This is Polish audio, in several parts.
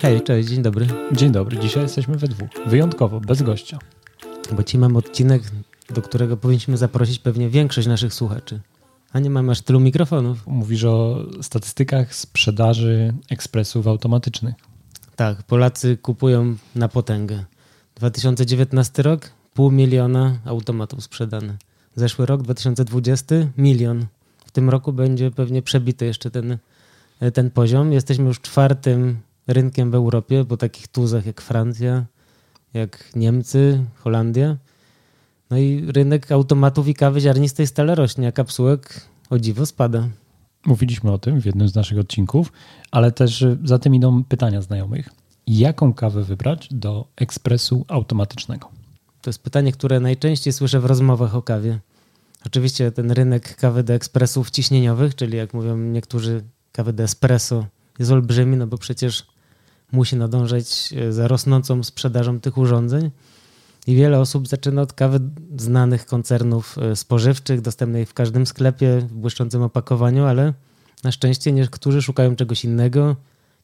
Hej, cześć, dzień dobry. Dzień dobry, dzisiaj jesteśmy we dwóch. Wyjątkowo, bez gościa. Bo ci mam odcinek, do którego powinniśmy zaprosić pewnie większość naszych słuchaczy. A nie mamy aż tylu mikrofonów. Mówisz o statystykach sprzedaży ekspresów automatycznych. Tak, Polacy kupują na potęgę. 2019 rok, pół miliona automatów sprzedane. Zeszły rok, 2020, milion. W tym roku będzie pewnie przebity jeszcze ten, ten poziom. Jesteśmy już czwartym rynkiem w Europie, po takich tuzach jak Francja, jak Niemcy, Holandia. No i rynek automatów i kawy ziarnistej stale rośnie, a kapsułek o dziwo spada. Mówiliśmy o tym w jednym z naszych odcinków, ale też za tym idą pytania znajomych. Jaką kawę wybrać do ekspresu automatycznego? To jest pytanie, które najczęściej słyszę w rozmowach o kawie. Oczywiście ten rynek kawy do ekspresów ciśnieniowych, czyli jak mówią niektórzy kawy do espresso, jest olbrzymi, no bo przecież musi nadążać za rosnącą sprzedażą tych urządzeń. I wiele osób zaczyna od kawy znanych koncernów spożywczych, dostępnej w każdym sklepie, w błyszczącym opakowaniu, ale na szczęście niektórzy szukają czegoś innego,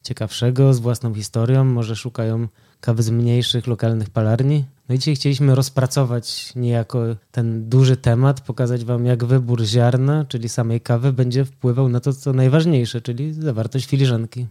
ciekawszego, z własną historią, może szukają kawy z mniejszych, lokalnych palarni. No i dzisiaj chcieliśmy rozpracować niejako ten duży temat, pokazać Wam, jak wybór ziarna, czyli samej kawy, będzie wpływał na to, co najważniejsze, czyli zawartość filiżanki.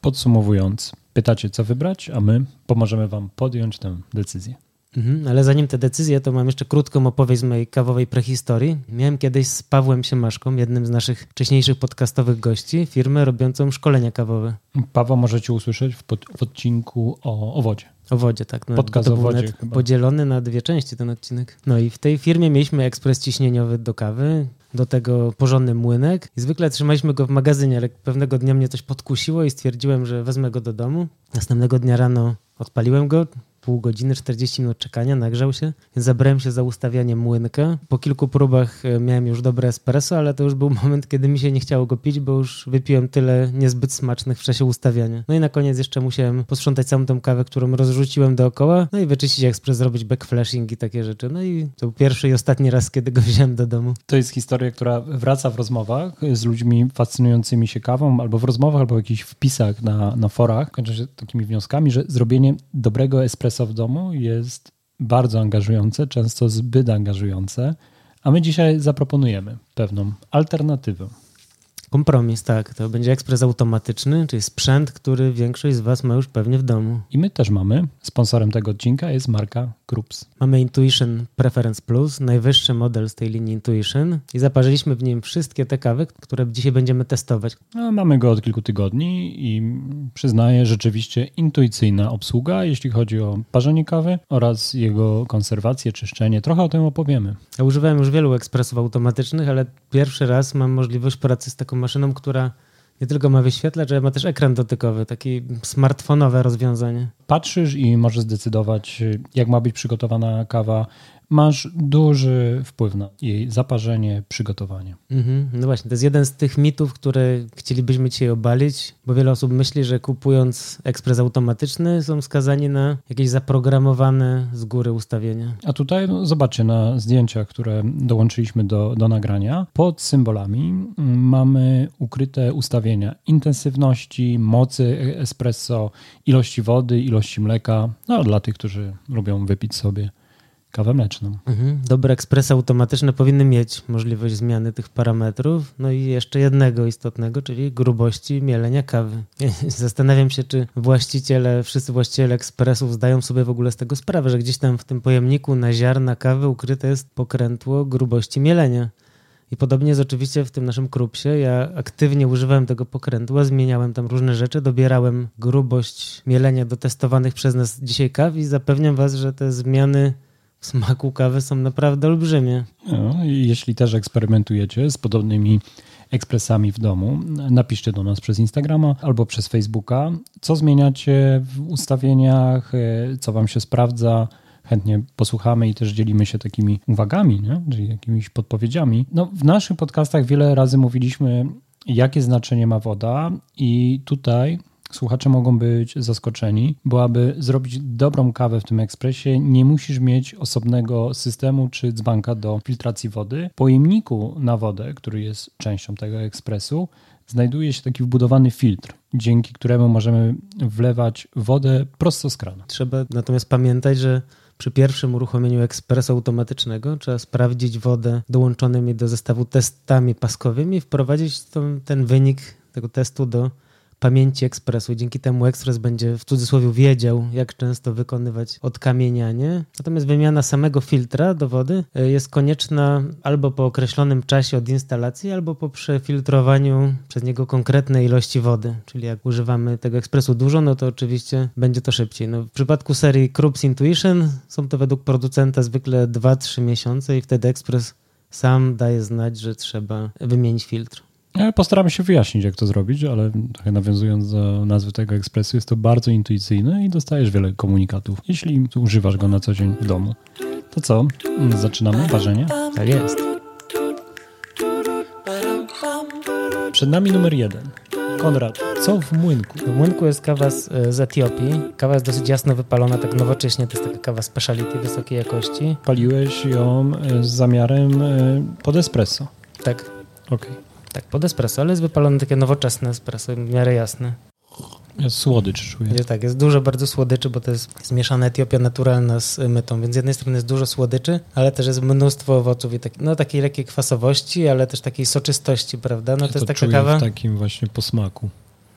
Podsumowując, pytacie, co wybrać, a my pomożemy Wam podjąć tę decyzję. Mhm, ale zanim te decyzje, to mam jeszcze krótką opowieść z mojej kawowej prehistorii. Miałem kiedyś z Pawłem Siemaszką, jednym z naszych wcześniejszych podcastowych gości, firmę robiącą szkolenia kawowe. Pawła możecie usłyszeć w, pod, w odcinku o, o wodzie. O wodzie, tak. No, Podcast to o był wodzie podzielony na dwie części ten odcinek. No i w tej firmie mieliśmy ekspres ciśnieniowy do kawy, do tego porządny młynek i zwykle trzymaliśmy go w magazynie, ale pewnego dnia mnie coś podkusiło i stwierdziłem, że wezmę go do domu. Następnego dnia rano odpaliłem go, pół godziny, 40 minut czekania, nagrzał się, zabrałem się za ustawianie młynka. Po kilku próbach miałem już dobre espresso, ale to już był moment, kiedy mi się nie chciało go pić, bo już wypiłem tyle niezbyt smacznych w czasie ustawiania. No i na koniec jeszcze musiałem posprzątać całą tą kawę, którą rozrzuciłem dookoła, no i wyczyścić ekspres, zrobić backflashing i takie rzeczy. No i to był pierwszy i ostatni raz, kiedy go wziąłem do domu. To jest historia, która wraca w rozmowach z ludźmi fascynującymi się kawą, albo w rozmowach, albo w jakichś wpisach na, na forach. Kończą się takimi wnioskami, że zrobienie dobrego espresso w domu jest bardzo angażujące, często zbyt angażujące, a my dzisiaj zaproponujemy pewną alternatywę. Kompromis, tak. To będzie ekspres automatyczny, czyli sprzęt, który większość z Was ma już pewnie w domu. I my też mamy. Sponsorem tego odcinka jest marka Krups. Mamy Intuition Preference Plus, najwyższy model z tej linii Intuition i zaparzyliśmy w nim wszystkie te kawy, które dzisiaj będziemy testować. No, mamy go od kilku tygodni i przyznaję rzeczywiście intuicyjna obsługa, jeśli chodzi o parzenie kawy oraz jego konserwację, czyszczenie. Trochę o tym opowiemy. Ja używałem już wielu ekspresów automatycznych, ale pierwszy raz mam możliwość pracy z taką maszyną, która nie tylko ma wyświetlacz, ale ma też ekran dotykowy, taki smartfonowe rozwiązanie. Patrzysz i możesz zdecydować, jak ma być przygotowana kawa. Masz duży wpływ na jej zaparzenie, przygotowanie. Mhm. No właśnie, to jest jeden z tych mitów, które chcielibyśmy dzisiaj obalić, bo wiele osób myśli, że kupując ekspres automatyczny są skazani na jakieś zaprogramowane z góry ustawienia. A tutaj no, zobaczcie na zdjęciach, które dołączyliśmy do, do nagrania. Pod symbolami mamy ukryte ustawienia intensywności, mocy espresso, ilości wody, ilości mleka. No, dla tych, którzy lubią wypić sobie kawę mleczną. Mhm. Dobre ekspresy automatyczne powinny mieć możliwość zmiany tych parametrów. No i jeszcze jednego istotnego, czyli grubości mielenia kawy. Zastanawiam się, czy właściciele, wszyscy właściciele ekspresów zdają sobie w ogóle z tego sprawę, że gdzieś tam w tym pojemniku na ziarna kawy ukryte jest pokrętło grubości mielenia. I podobnie jest oczywiście w tym naszym krupsie. Ja aktywnie używałem tego pokrętła, zmieniałem tam różne rzeczy, dobierałem grubość mielenia do testowanych przez nas dzisiaj kaw i zapewniam Was, że te zmiany smaku kawy są naprawdę olbrzymie. No, jeśli też eksperymentujecie z podobnymi ekspresami w domu, napiszcie do nas przez Instagrama albo przez Facebooka, co zmieniacie w ustawieniach, co Wam się sprawdza. Chętnie posłuchamy i też dzielimy się takimi uwagami, nie? czyli jakimiś podpowiedziami. No, w naszych podcastach wiele razy mówiliśmy, jakie znaczenie ma woda, i tutaj słuchacze mogą być zaskoczeni, bo aby zrobić dobrą kawę w tym ekspresie, nie musisz mieć osobnego systemu czy dzbanka do filtracji wody. W pojemniku na wodę, który jest częścią tego ekspresu, znajduje się taki wbudowany filtr, dzięki któremu możemy wlewać wodę prosto z kranu. Trzeba natomiast pamiętać, że przy pierwszym uruchomieniu ekspresu automatycznego trzeba sprawdzić wodę dołączonymi do zestawu testami paskowymi i wprowadzić tą, ten wynik tego testu do pamięci ekspresu. Dzięki temu ekspres będzie w cudzysłowie wiedział, jak często wykonywać odkamienianie. Natomiast wymiana samego filtra do wody e, jest konieczna albo po określonym czasie od instalacji, albo po przefiltrowaniu przez niego konkretnej ilości wody. Czyli jak używamy tego ekspresu dużo, no to oczywiście będzie to szybciej. No, w przypadku serii Krups Intuition są to według producenta zwykle 2-3 miesiące i wtedy ekspres sam daje znać, że trzeba wymienić filtr. Postaramy się wyjaśnić, jak to zrobić, ale nawiązując do nazwy tego ekspresu, jest to bardzo intuicyjne i dostajesz wiele komunikatów, jeśli używasz go na co dzień w domu. To co? Zaczynamy ważenie? Tak jest. Przed nami numer jeden. Konrad, co w młynku? W młynku jest kawa z, z, Etiopii. Kawa jest dosyć jasno wypalona, tak nowocześnie. To jest taka kawa speciality wysokiej jakości. Paliłeś ją z zamiarem e, pod espresso. Tak. Okej. Okay. Tak, pod espresso, ale jest wypalone takie nowoczesne espresso, w miarę jasne. Jest słodycz czuję. Tak, jest dużo bardzo słodyczy, bo to jest zmieszana Etiopia naturalna z mytą, więc z jednej strony jest dużo słodyczy, ale też jest mnóstwo owoców i tak, no, takiej lekkiej kwasowości, ale też takiej soczystości, prawda? No ja to, to jest taka kawa. w takim właśnie posmaku.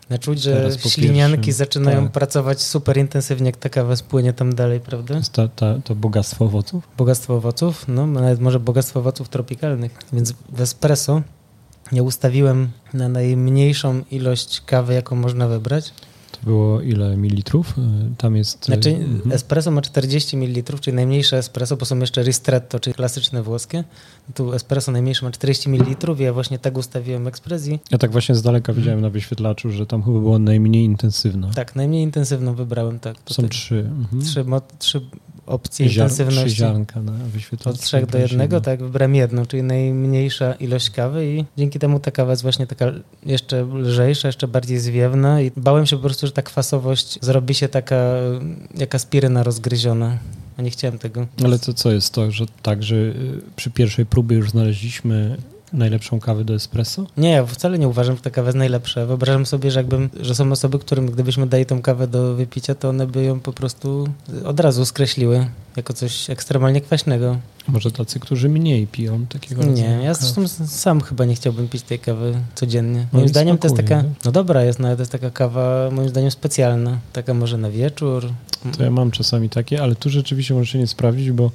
No, czuć, że ślinianki pierwszym, zaczynają tak. pracować super intensywnie, jak ta kawa spłynie tam dalej, prawda? To, to, to bogactwo owoców? Bogactwo owoców, no nawet może bogactwo owoców tropikalnych. Więc w espresso ja ustawiłem na najmniejszą ilość kawy, jaką można wybrać. To było ile mililitrów? Y, tam jest. Y, znaczy, mhm. espresso ma 40 ml, czyli najmniejsze espresso, bo są jeszcze ristretto, czyli klasyczne włoskie. Tu espresso najmniejsze ma 40 ml ja właśnie tak ustawiłem ekspresji. Ja tak właśnie z daleka widziałem na wyświetlaczu, że tam chyba było najmniej intensywna. Tak, najmniej intensywną wybrałem, tak. Są trzy. Mhm. Trzy, trzy opcje Ziar, intensywności. ziarnka na. Od trzech do jednego, tak, wybrałem jedną, czyli najmniejsza ilość kawy i dzięki temu ta kawa jest właśnie taka jeszcze lżejsza, jeszcze bardziej zwiewna i bałem się po prostu, że ta kwasowość zrobi się taka jak aspiryna rozgryziona. A nie chciałem tego. Ale to co jest to, że tak, że y, przy pierwszej próbie już znaleźliśmy najlepszą kawę do espresso? Nie, ja wcale nie uważam, że ta kawa jest najlepsza. Wyobrażam sobie, że, jakbym, że są osoby, którym gdybyśmy dali tą kawę do wypicia, to one by ją po prostu od razu skreśliły jako coś ekstremalnie kwaśnego. Może tacy, którzy mniej piją takiego Nie, ja zresztą sam chyba nie chciałbym pić tej kawy codziennie. No moim no zdaniem smakuje, to jest taka, nie? no dobra jest, no ale to jest taka kawa moim zdaniem specjalna. Taka może na wieczór. To ja mam czasami takie, ale tu rzeczywiście może się nie sprawdzić, bo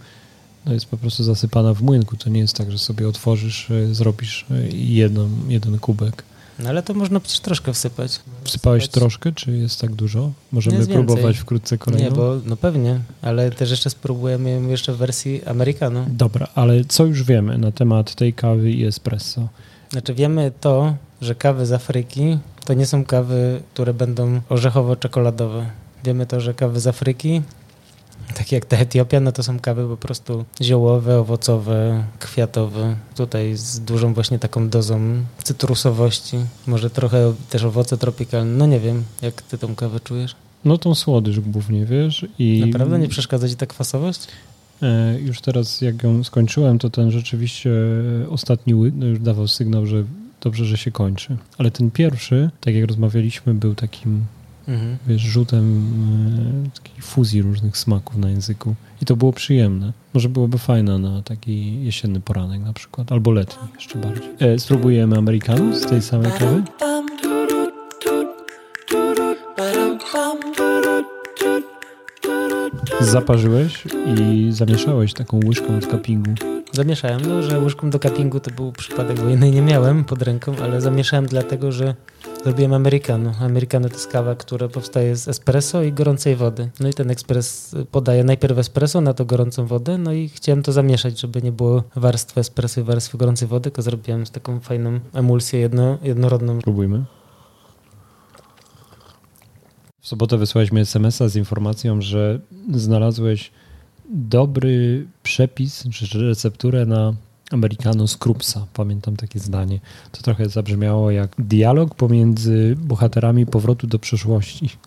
no jest po prostu zasypana w młynku. To nie jest tak, że sobie otworzysz, e, zrobisz e, jedną, jeden kubek. No ale to można przecież troszkę wsypać. Wsypałeś wsypać. troszkę, czy jest tak dużo? Możemy próbować wkrótce kolejną? Nie, bo no pewnie, ale też jeszcze spróbujemy jeszcze w wersji americano. Dobra, ale co już wiemy na temat tej kawy i espresso? Znaczy wiemy to, że kawy z Afryki to nie są kawy, które będą orzechowo-czekoladowe. Wiemy to, że kawy z Afryki tak jak ta Etiopia, no to są kawy po prostu ziołowe, owocowe, kwiatowe. Tutaj z dużą właśnie taką dozą cytrusowości. Może trochę też owoce tropikalne. No nie wiem, jak ty tą kawę czujesz? No tą słodycz głównie, wiesz. I... Naprawdę nie przeszkadza ci ta kwasowość? E, już teraz jak ją skończyłem, to ten rzeczywiście ostatni łyk no już dawał sygnał, że dobrze, że się kończy. Ale ten pierwszy, tak jak rozmawialiśmy, był takim mhm. wiesz, rzutem e, takiej fuzji różnych smaków na języku. I to było przyjemne. Może byłoby fajne na taki jesienny poranek na przykład, albo letni jeszcze bardziej. E, spróbujemy Amerikanów z tej samej kawy? Zaparzyłeś i zamieszałeś taką łyżką od cuppingu. Zamieszałem, no, że łyżką do cuppingu to był przypadek, bo jednej nie miałem pod ręką, ale zamieszałem dlatego, że Zrobiłem americano. Americano to jest kawa, która powstaje z espresso i gorącej wody. No i ten ekspres podaje najpierw espresso, na to gorącą wodę, no i chciałem to zamieszać, żeby nie było warstwy espresso i warstwy gorącej wody, tylko zrobiłem z taką fajną emulsję jedno, jednorodną. Próbujmy. W sobotę wysłałeś mi SMS-a z informacją, że znalazłeś dobry przepis czy recepturę na Americano Scrubsa, pamiętam takie zdanie. To trochę zabrzmiało jak dialog pomiędzy bohaterami powrotu do przeszłości.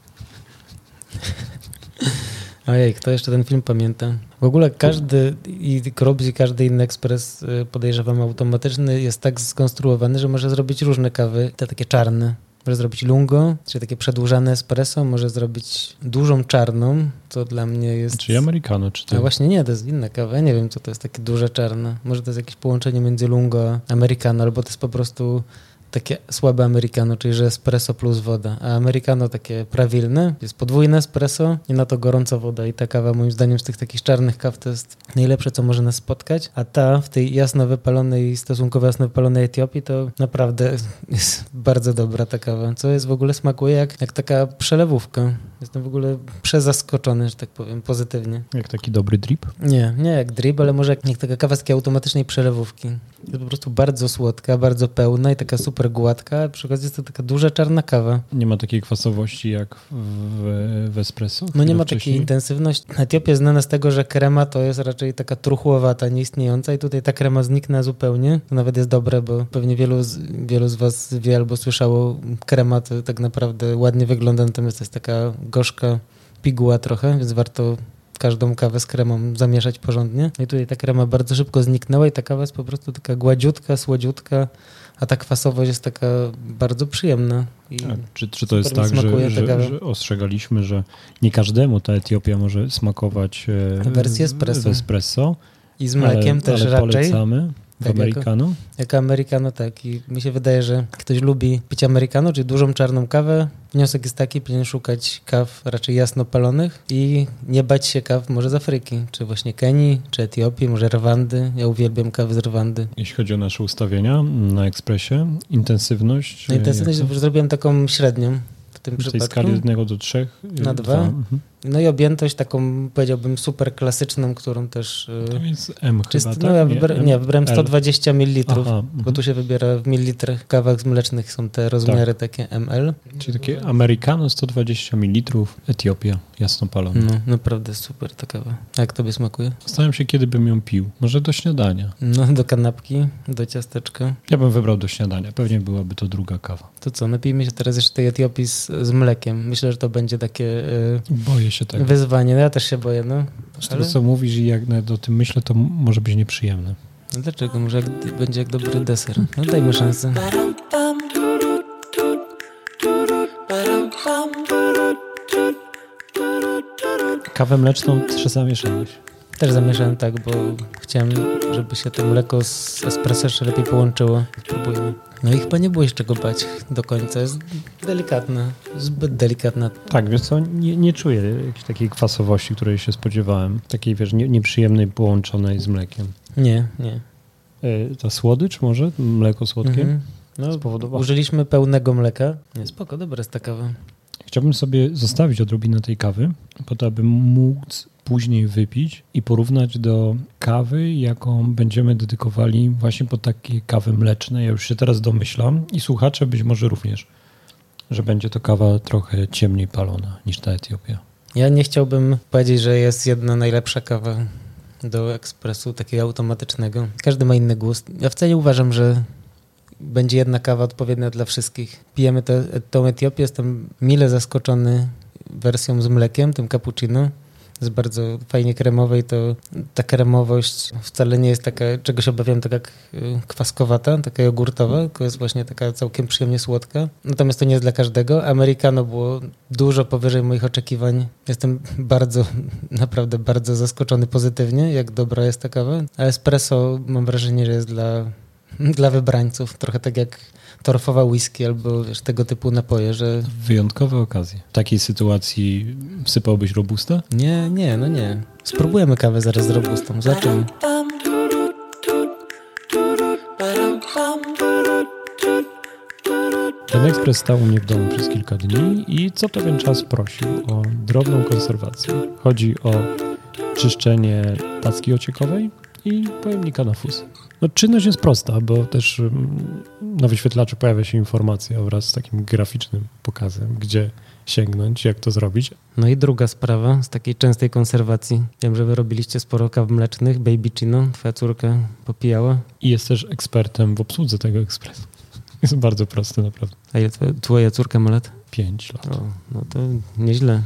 Ojej, kto jeszcze ten film pamięta? W ogóle każdy i Krups i każdy inny ekspres, y, podejrzewam, automatyczny jest tak skonstruowany, że może zrobić różne kawy, te takie czarne. Może zrobić lungo, czyli takie przedłużane espresso, może zrobić dużą czarną, co dla mnie jest... Czyli americano, czy to... A właśnie nie, to jest inna kawa. Ja nie wiem, co to jest takie duże czarne. Może to jest jakieś połączenie między lungo a americano, albo to jest po prostu takie słabe americano, czyli że espresso plus woda, a americano takie prawilne, jest podwójne espresso i na to gorąca woda i ta kawa moim zdaniem z tych takich czarnych kaw to jest najlepsze, co może nas spotkać, a ta w tej jasno wypalonej, stosunkowo jasno wypalonej Etiopii to naprawdę jest bardzo dobra ta kawa, co jest w ogóle smakuje jak, jak taka przelewówka. Jestem w ogóle przezaskoczony, że tak powiem, pozytywnie. Jak taki dobry drip? Nie, nie jak drip, ale może jak, jak taka kawa z takiej automatycznej przelewówki. Jest po prostu bardzo słodka, bardzo pełna i taka super gładka, a przy okazji jest to taka duża czarna kawa. Nie ma takiej kwasowości jak w, w espresso? No nie ma wcześniej? takiej intensywności. Etiopia jest znana z tego, że krema to jest raczej taka truchłowata, nieistniejąca i tutaj ta krema zniknęła zupełnie. To nawet jest dobre, bo pewnie wielu z, wielu z was wie albo słyszało, krema to tak naprawdę ładnie wygląda, natomiast to jest taka gorzka piguła trochę, więc warto każdą kawę z kremą zamieszać porządnie. No I tutaj ta krema bardzo szybko zniknęła i ta kawa jest po prostu taka gładziutka, słodziutka, a ta kwasowość jest taka bardzo przyjemna. czy, czy to jest tak, że, że, że, ostrzegaliśmy, że nie każdemu ta Etiopia może smakować e, wersję espresso. espresso I z mlekiem ale, też ale raczej. Polecamy. Tak, americano? Jako, jako americano, tak. I mi się wydaje, że ktoś lubi pić americano, czyli dużą czarną kawę. Wniosek jest taki, powinien szukać kaw raczej jasno palonych i nie bać się kaw może z Afryki, czy właśnie Kenii, czy Etiopii, może Rwandy. Ja uwielbiam kawy z Rwandy. Jeśli chodzi o nasze ustawienia na ekspresie, intensywność? Na intensywność zrobiłem taką średnią w tym w przypadku. tej skali od 1 do 3? Na 2. Mhm. No i objętość taką, powiedziałbym, super klasyczną, którą też... Y, to jest M czyst, chyba, No ja wybra, nie, wybrałem 120 ml, Aha, bo tu się wybiera w mililitrach. Kawach mlecznych są te rozmiary tak. takie ml. Czyli takie americano 120 ml, Etiopia, jasno palona. No, naprawdę super ta kawa. Jak tobie smakuje? Zastanawiam się, kiedy bym ją pił. Może do śniadania. No, do kanapki, do ciasteczka. Ja bym wybrał do śniadania. Pewnie byłaby to druga kawa. To co, napijmy się teraz jeszcze tej Etiopii z, z mlekiem. Myślę, że to będzie takie... Yy, Boję się tego. Wyzwanie no ja też się boję, no. Z tego, co mówisz i jak nawet o tym myślę, to może być nieprzyjemne. No dlaczego? Może jak, będzie jak dobry deser. No dajmy szansę. Kawę mleczną też zamieszałeś. Też zamieszałem tak, bo chciałem, żeby się to mleko z espresso jeszcze lepiej połączyło. Spróbujmy. No i chyba nie było jeszcze czego bać do końca. Jest delikatna, zbyt delikatna. Tak, wiesz co, nie, nie czuję jakiejś takiej kwasowości, której się spodziewałem. Takiej, wiesz, nie, nieprzyjemnej połączonej z mlekiem. Nie, nie. E, ta słodycz może? Mleko słodkie? Mhm. No, użyliśmy pełnego mleka. Nie, spoko, dobra jest ta kawa. Chciałbym sobie zostawić odrobinę tej kawy, po to, aby móc później wypić i porównać do kawy, jaką będziemy dedykowali właśnie pod takie kawy mleczne. Ja już się teraz domyślam i słuchacze być może również, że będzie to kawa trochę ciemniej palona niż ta Etiopia. Ja nie chciałbym powiedzieć, że jest jedna najlepsza kawa do ekspresu takiego automatycznego. Każdy ma inny gust. Ja wcale nie uważam, że będzie jedna kawa odpowiednia dla wszystkich. Pijemy tę Etiopię, jestem mile zaskoczony wersją z mlekiem, tym cappuccino jest bardzo fajnie kremowej, to ta kremowość wcale nie jest taka, czego się obawiam, taka kwaskowata, taka jogurtowa, tylko jest właśnie taka całkiem przyjemnie słodka. Natomiast to nie jest dla każdego. Americano było dużo powyżej moich oczekiwań. Jestem bardzo, naprawdę bardzo zaskoczony pozytywnie, jak dobra jest ta kawa. A espresso mam wrażenie, że jest dla, dla wybrańców. Trochę tak jak torfowa whisky albo wiesz, tego typu napoje, że... Wyjątkowe okazje. W takiej sytuacji wsypałbyś robustę? Nie, nie, no nie. Spróbujemy kawę zaraz z robustą. Zobaczymy. Ten ekspres stał u mnie w domu przez kilka dni i co pewien czas prosił o drobną konserwację. Chodzi o czyszczenie tacki ociekowej i pojemnika na fus. No, czynność jest prosta, bo też mm, na wyświetlaczu pojawia się informacja wraz z takim graficznym pokazem, gdzie sięgnąć, jak to zrobić. No i druga sprawa z takiej częstej konserwacji. Wiem, że wy robiliście sporo kaw mlecznych. Baby Chino, twoja córka popijała. I jest też ekspertem w obsłudze tego ekspresu. Jest bardzo prosty, naprawdę. A ile twoja, twoja córka ma lat? Pięć lat. O, no to nieźle.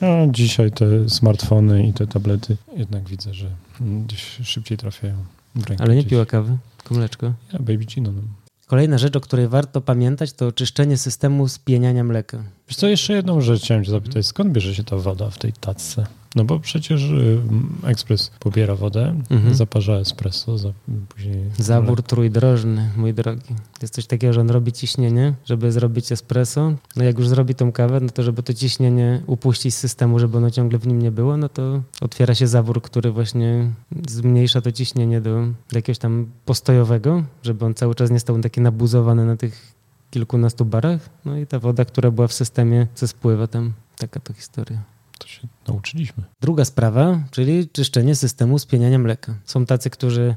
A dzisiaj te smartfony i te tablety jednak widzę, że gdzieś szybciej trafiają rękę. Ale nie piła kawy, tylko mleczko. Ja, baby Gino. No. Kolejna rzecz, o której warto pamiętać, to czyszczenie systemu spieniania mleka. Wiesz co, jeszcze jedną rzecz chciałem cię zapytać. Skąd bierze się ta woda w tej tacce? No bo przecież y, ekspres pobiera wodę, Mhm. zaparza espresso, za, później... Zawór trójdrożny, mój drogi. Jest coś takiego, że on robi ciśnienie, żeby zrobić espresso. No jak już zrobi tą kawę, no to żeby to ciśnienie upuścić z systemu, żeby ono ciągle w nim nie było, no to otwiera się zawór, który właśnie zmniejsza to ciśnienie do, do jakiegoś tam postojowego, żeby on cały czas nie stał taki nabuzowany na tych kilkunastu barach. No i ta woda, która była w systemie, co spływa tam. Taka to historia. To się nauczyliśmy. Druga sprawa, czyli czyszczenie systemu spieniania mleka. Są tacy, którzy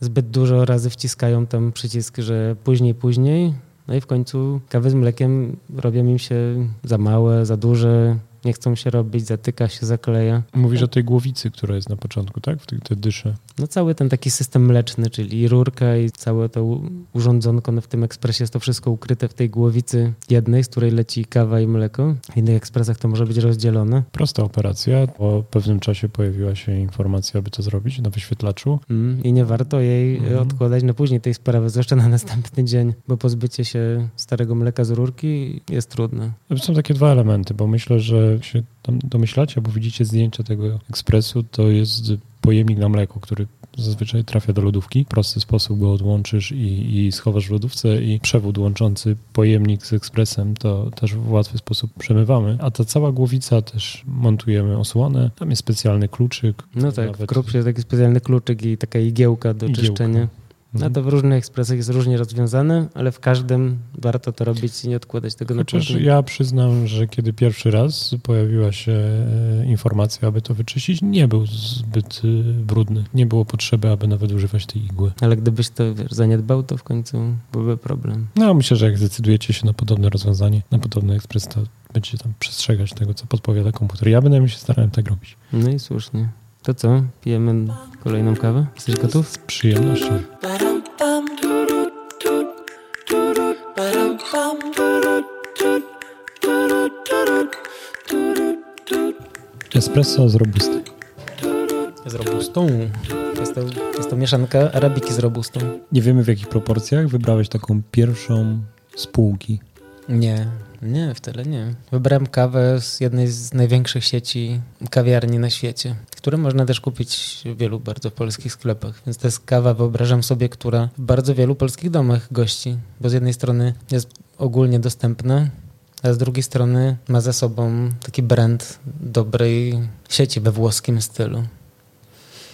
zbyt dużo razy wciskają tam przycisk, że później, później, no i w końcu kawy z mlekiem robią im się za małe, za duże, nie chcą się robić, zatyka się, zakleja. Mówisz o tej głowicy, która jest na początku, tak? W tych te dysze. No cały ten taki system mleczny, czyli rurka i całe to urządzonko no w tym ekspresie jest to wszystko ukryte w tej głowicy jednej, z której leci kawa i mleko. W innych ekspresach to może być rozdzielone. Prosta operacja. Po pewnym czasie pojawiła się informacja, aby to zrobić na wyświetlaczu. Mm, I nie warto jej e, odkładać na później tej sprawy, zwłaszcza na następny dzień, bo pozbycie się starego mleka z rurki jest trudne. Są takie dwa elementy, bo myślę, że się tam domyślacie, bo widzicie zdjęcia tego ekspresu, to jest pojemnik na mleko, który zazwyczaj trafia do lodówki. W prosty sposób go odłączysz i, i schowasz w lodówce i przewód łączący pojemnik z ekspresem to też w łatwy sposób przemywamy. A ta cała głowica też montujemy osłonę. Tam jest specjalny kluczyk. No tak, w Nawet- krupsie jest taki specjalny kluczyk i taka igiełka do Igiełka. czyszczenia. No to w różnych ekspresach jest różnie rozwiązane, ale w każdym warto to robić i nie odkładać tego na Chociaż ja przyznam, że kiedy pierwszy raz pojawiła się e, informacja, aby to wyczyścić, nie był zbyt e, brudny. Nie było potrzeby, aby nawet używać tej igły. Ale gdybyś to wiesz, zaniedbał, to w końcu byłby problem. No, myślę, że jak zdecydujecie się na podobne rozwiązanie, na podobny ekspres, to będziecie tam przestrzegać tego, co podpowiada komputer. Ja będę się starałem tak robić. No i słusznie. To co? Pijemy kolejną kawę? Jesteś gotów? Z przyjemnością. Espresso z robusty. Z robustą. Jest to, jest to mieszanka arabiki z robustą. Nie wiemy w jakich proporcjach wybrałeś taką pierwszą spółki. Nie, nie, wcale nie. Wybrałem kawę z jednej z największych sieci kawiarni na świecie, które można też kupić w wielu bardzo polskich sklepach. Więc to jest kawa, wyobrażam sobie, która w bardzo wielu polskich domach gości, bo z jednej strony jest ogólnie dostępna, a z drugiej strony ma za sobą taki brand dobrej sieci we włoskim stylu.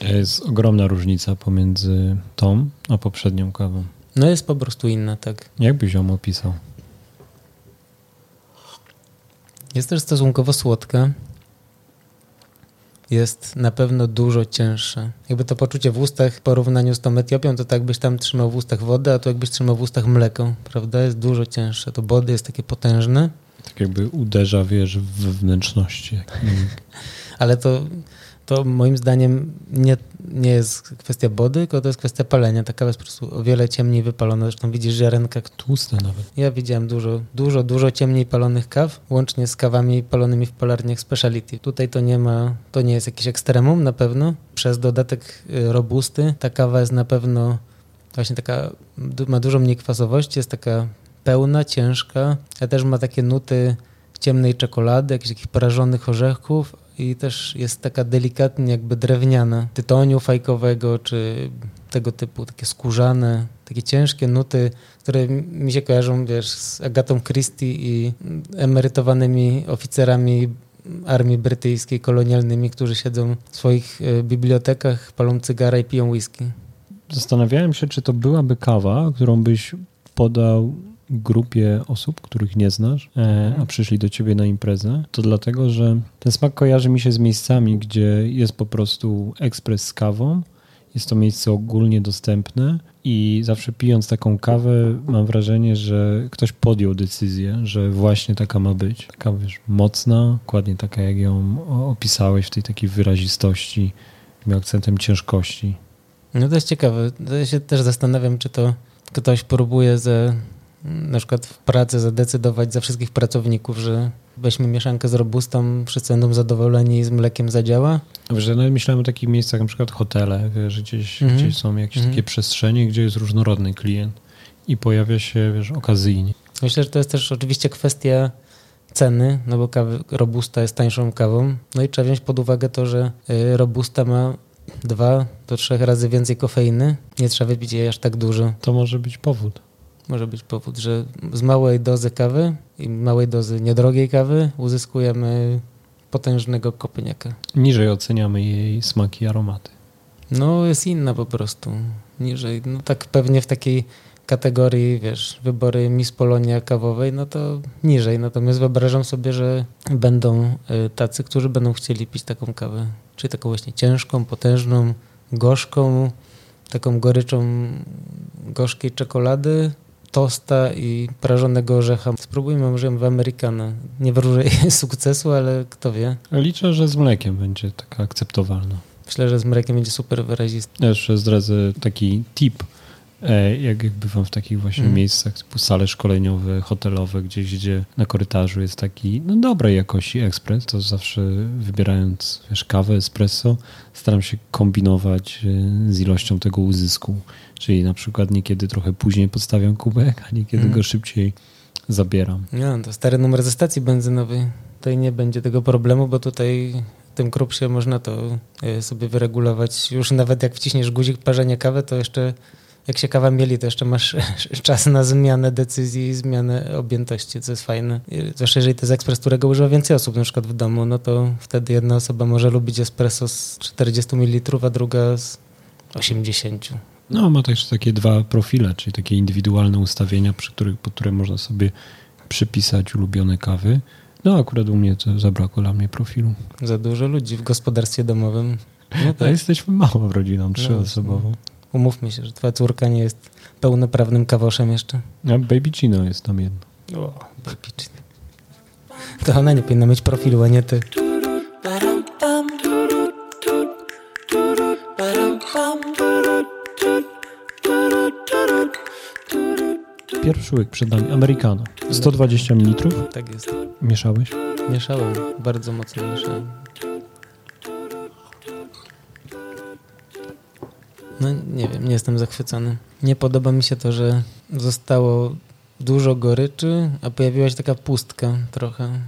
Jest ogromna różnica pomiędzy tą a poprzednią kawą. No jest po prostu inna, tak. Jak byś ją opisał? Jest też stosunkowo słodka. Jest na pewno dużo cięższa. Jakby to poczucie w ustach w porównaniu z tą Etiopią, to tak byś tam trzymał w ustach wodę, a tu jakbyś trzymał w ustach mleko, prawda? Jest dużo cięższe. To body jest takie potężne, Tak jakby uderza, wiesz, w wnętrzności. Mm. ale to, to moim zdaniem nie, nie jest kwestia body, tylko to jest kwestia palenia. Ta kawa jest po prostu o wiele ciemniej wypalona. Zresztą widzisz ziarenka, Tłuste nawet. Ja widziałem dużo, dużo, dużo ciemniej palonych kaw, łącznie z kawami palonymi w palarniach speciality. Tutaj to nie ma, to nie jest jakiś ekstremum na pewno. Przez dodatek y, robusty ta kawa jest na pewno właśnie taka, ma dużo mniej kwasowości, jest taka pełna, ciężka, a też ma takie nuty ciemnej czekolady, jakichś takich prażonych orzechów i też jest taka delikatnie jakby drewniana, tytoniu fajkowego czy tego typu, takie skórzane, takie ciężkie nuty, które mi się kojarzą, wiesz, z Agatą Christie i emerytowanymi oficerami armii brytyjskiej, kolonialnymi, którzy siedzą w swoich e, bibliotekach, palą cygara i piją whisky. Zastanawiałem się, czy to byłaby kawa, którą byś podał grupie osób, których nie znasz, e, a przyszli do ciebie na imprezę. To dlatego, że ten smak kojarzy mi się z miejscami, gdzie jest po prostu ekspres z kawą. Jest to miejsce ogólnie dostępne I zawsze pijąc taką kawę, mam wrażenie, że ktoś podjął decyzję, że właśnie taka ma być. Taka, wiesz, mocna, dokładnie taka, jak ją opisałeś w tej takiej wyrazistości, tym akcentem ciężkości. No to jest ciekawe. Ja się też zastanawiam, czy to ktoś próbuje ze, na przykład w pracy zadecydować za wszystkich pracowników, że weźmy mieszankę z robustą, wszyscy będą zadowoleni i z mlekiem zadziała. Wiesz, no myślałem o takich miejscach, na przykład hotele, że gdzieś, mm -hmm. gdzieś są jakieś mm -hmm. takie przestrzenie, gdzie jest różnorodny klient i pojawia się, wiesz, okazyjnie. Myślę, że to jest też oczywiście kwestia ceny, no bo kawy, robusta jest tańszą kawą. No i trzeba wziąć pod uwagę to, że y, robusta ma dwa do trzech razy więcej kofeiny. Nie trzeba wypić jej aż tak dużo. To może być powód może być powód, że z małej dozy kawy i małej dozy niedrogiej kawy uzyskujemy potężnego kopyniaka. Niżej oceniamy jej smaki i aromaty. No, jest inna po prostu. Niżej. No tak pewnie w takiej kategorii, wiesz, wybory Miss Polonia kawowej, no to niżej. Natomiast wyobrażam sobie, że będą y, tacy, którzy będą chcieli pić taką kawę. Czyli taką właśnie ciężką, potężną, gorzką, taką goryczą gorzkiej czekolady, tosta i prażonego orzecha. Spróbujmy może w Amerykana. Nie wróżę sukcesu, ale kto wie. Liczę, że z mlekiem będzie taka akceptowalna. Myślę, że z mlekiem będzie super wyrazisty. Ja jeszcze zdradzę taki tip. E, jak bywam w takich właśnie mm. miejscach, typu sale szkoleniowe, hotelowe, gdzieś, gdzie na korytarzu jest taki no, dobrej jakości ekspres, to zawsze wybierając wiesz, kawę, espresso, staram się kombinować e, z ilością tego uzysku. Czyli na przykład niekiedy trochę później podstawiam kubek, a niekiedy mm. go szybciej zabieram. No, to stary numer ze stacji benzynowej. Tutaj nie będzie tego problemu, bo tutaj tym grubsze można to e, sobie wyregulować. Już nawet jak wciśniesz guzik parzenia kawy, to jeszcze jak się kawa mieli, to jeszcze masz czas na zmianę decyzji i zmianę objętości, co jest fajne. Zwłaszcza jeżeli to jest ekspres, którego używa więcej osób, na przykład w domu, no to wtedy jedna osoba może lubić espresso z 40 ml, a druga z 80. No, ma też takie dwa profile, czyli takie indywidualne ustawienia, przy których, pod które można sobie przypisać ulubione kawy. No, akurat u mnie to zabrakło dla mnie profilu. Za dużo ludzi w gospodarstwie domowym. No tak. A jesteśmy małą rodziną, trzyosobową. No, umówmy się, że twoja córka nie jest pełnoprawnym kawoszem jeszcze. A Baby Chino jest tam jedno. O, Baby Chino. To ona nie powinna mieć profilu, a nie ty. Pierwszy łyk przed nami, Americano. 120 ml. Tak jest. Mieszałeś? Mieszałem, bardzo mocno mieszałem. No nie wiem, nie jestem zachwycony. Nie podoba mi się to, że zostało dużo goryczy, a pojawiła się taka pustka trochę.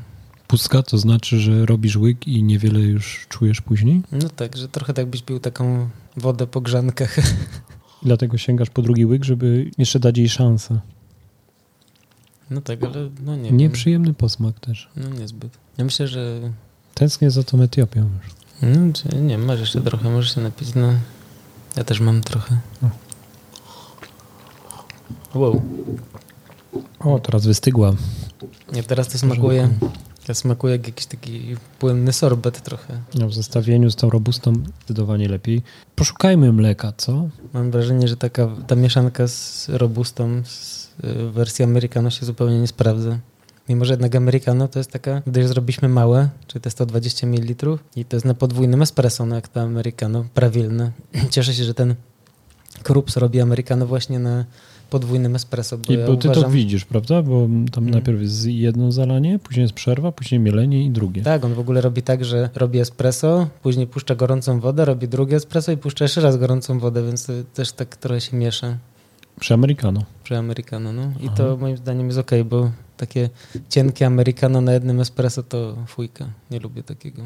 Pustka to znaczy, że robisz łyk i niewiele już czujesz później? No tak, że trochę tak byś pił taką wodę po grzankach. Dlatego sięgasz po drugi łyk, żeby jeszcze dać jej szansę. No tak, ale no nie Nieprzyjemny posmak też. No niezbyt. Ja myślę, że... Tęsknię za tą Etiopią już. No, czy, nie, masz jeszcze trochę, możesz się napić. No, ja też mam trochę. Wow. O, teraz wystygła. Nie, teraz to smakuje... To smakuje jak jakiś taki płynny sorbet trochę. No, w zestawieniu z tą robustą zdecydowanie lepiej. Poszukajmy mleka, co? Mam wrażenie, że taka ta mieszanka z robustą z y, wersji americano się zupełnie nie sprawdza. Mimo, że jednak americano to jest taka, gdy zrobiliśmy małe, czyli to 120 ml i to jest na podwójnym espresso, no jak to americano, prawilne. Cieszę się, że ten Krups robi americano właśnie na podwójnym espresso. Bo I ja bo ty uważam... to widzisz, prawda? Bo tam hmm. najpierw jest jedno zalanie, później jest przerwa, później mielenie i drugie. Tak, on w ogóle robi tak, że robi espresso, później puszcza gorącą wodę, robi drugie espresso i puszcza jeszcze raz gorącą wodę, więc też tak trochę się miesza. Przy Americano. Przy no. I Aha. to moim zdaniem jest ok, bo takie cienkie Americano na jednym espresso to fujka. Nie lubię takiego.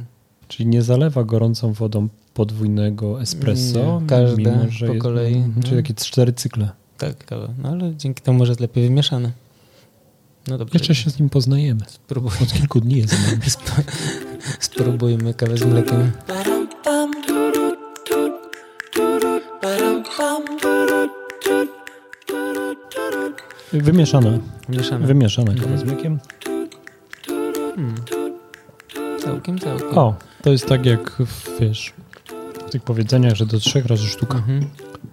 Czyli nie zalewa gorącą wodą podwójnego espresso, nie, każde mimo, że po jest, kolei. Mhm, czyli takie cztery cykle. Tak, kawa. No ale dzięki temu może jest lepiej wymieszane. No dobrze. Jeszcze się z nim poznajemy. Spróbujmy. Od kilku dni jest Spróbujmy kawę z mlekiem. Wymieszane. Wymieszane. Wymieszane z mlekiem. Hmm. Całkiem, całkiem. O, to jest tak jak, wiesz, w tych powiedzeniach, że do trzech razy sztuka. Mhm.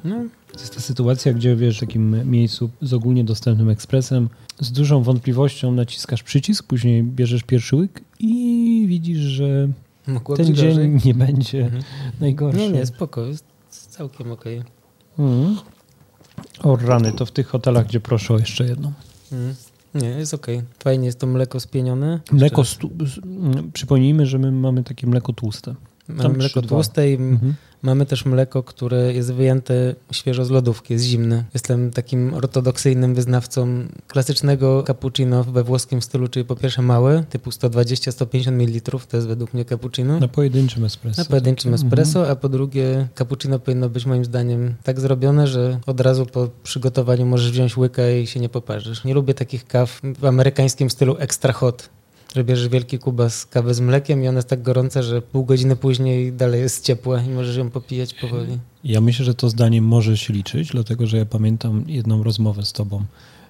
No, To jest ta sytuacja, gdzie wiesz, w takim miejscu z ogólnie dostępnym ekspresem z dużą wątpliwością naciskasz przycisk, później bierzesz pierwszy łyk i widzisz, że Mogłoby ten dzień gorzej. nie będzie Mhm. najgorszy. Nie, nie, spoko, jest całkiem okej. Mhm. O rany, to w tych hotelach, gdzie proszę o jeszcze jedną. Mhm. Nie, jest okej. Fajnie jest to mleko spienione. Mleko, stu- mm, przypomnijmy, że my mamy takie mleko tłuste. Mamy mleko tłuste i Mhm. Mamy też mleko, które jest wyjęte świeżo z lodówki, jest zimne. Jestem takim ortodoksyjnym wyznawcą klasycznego cappuccino we włoskim stylu, czyli po pierwsze małe, typu 120-150 ml, to jest według mnie cappuccino. Na pojedynczym espresso. Na pojedynczym Mhm. espresso, a po drugie cappuccino powinno być moim zdaniem tak zrobione, że od razu po przygotowaniu możesz wziąć łyka i się nie poparzysz. Nie lubię takich kaw w amerykańskim stylu extra hot, że bierzesz wielki kubas kawy z mlekiem i ona jest tak gorąca, że pół godziny później dalej jest ciepła i możesz ją popijać powoli. Ja myślę, że to zdanie może się liczyć, dlatego że ja pamiętam jedną rozmowę z tobą,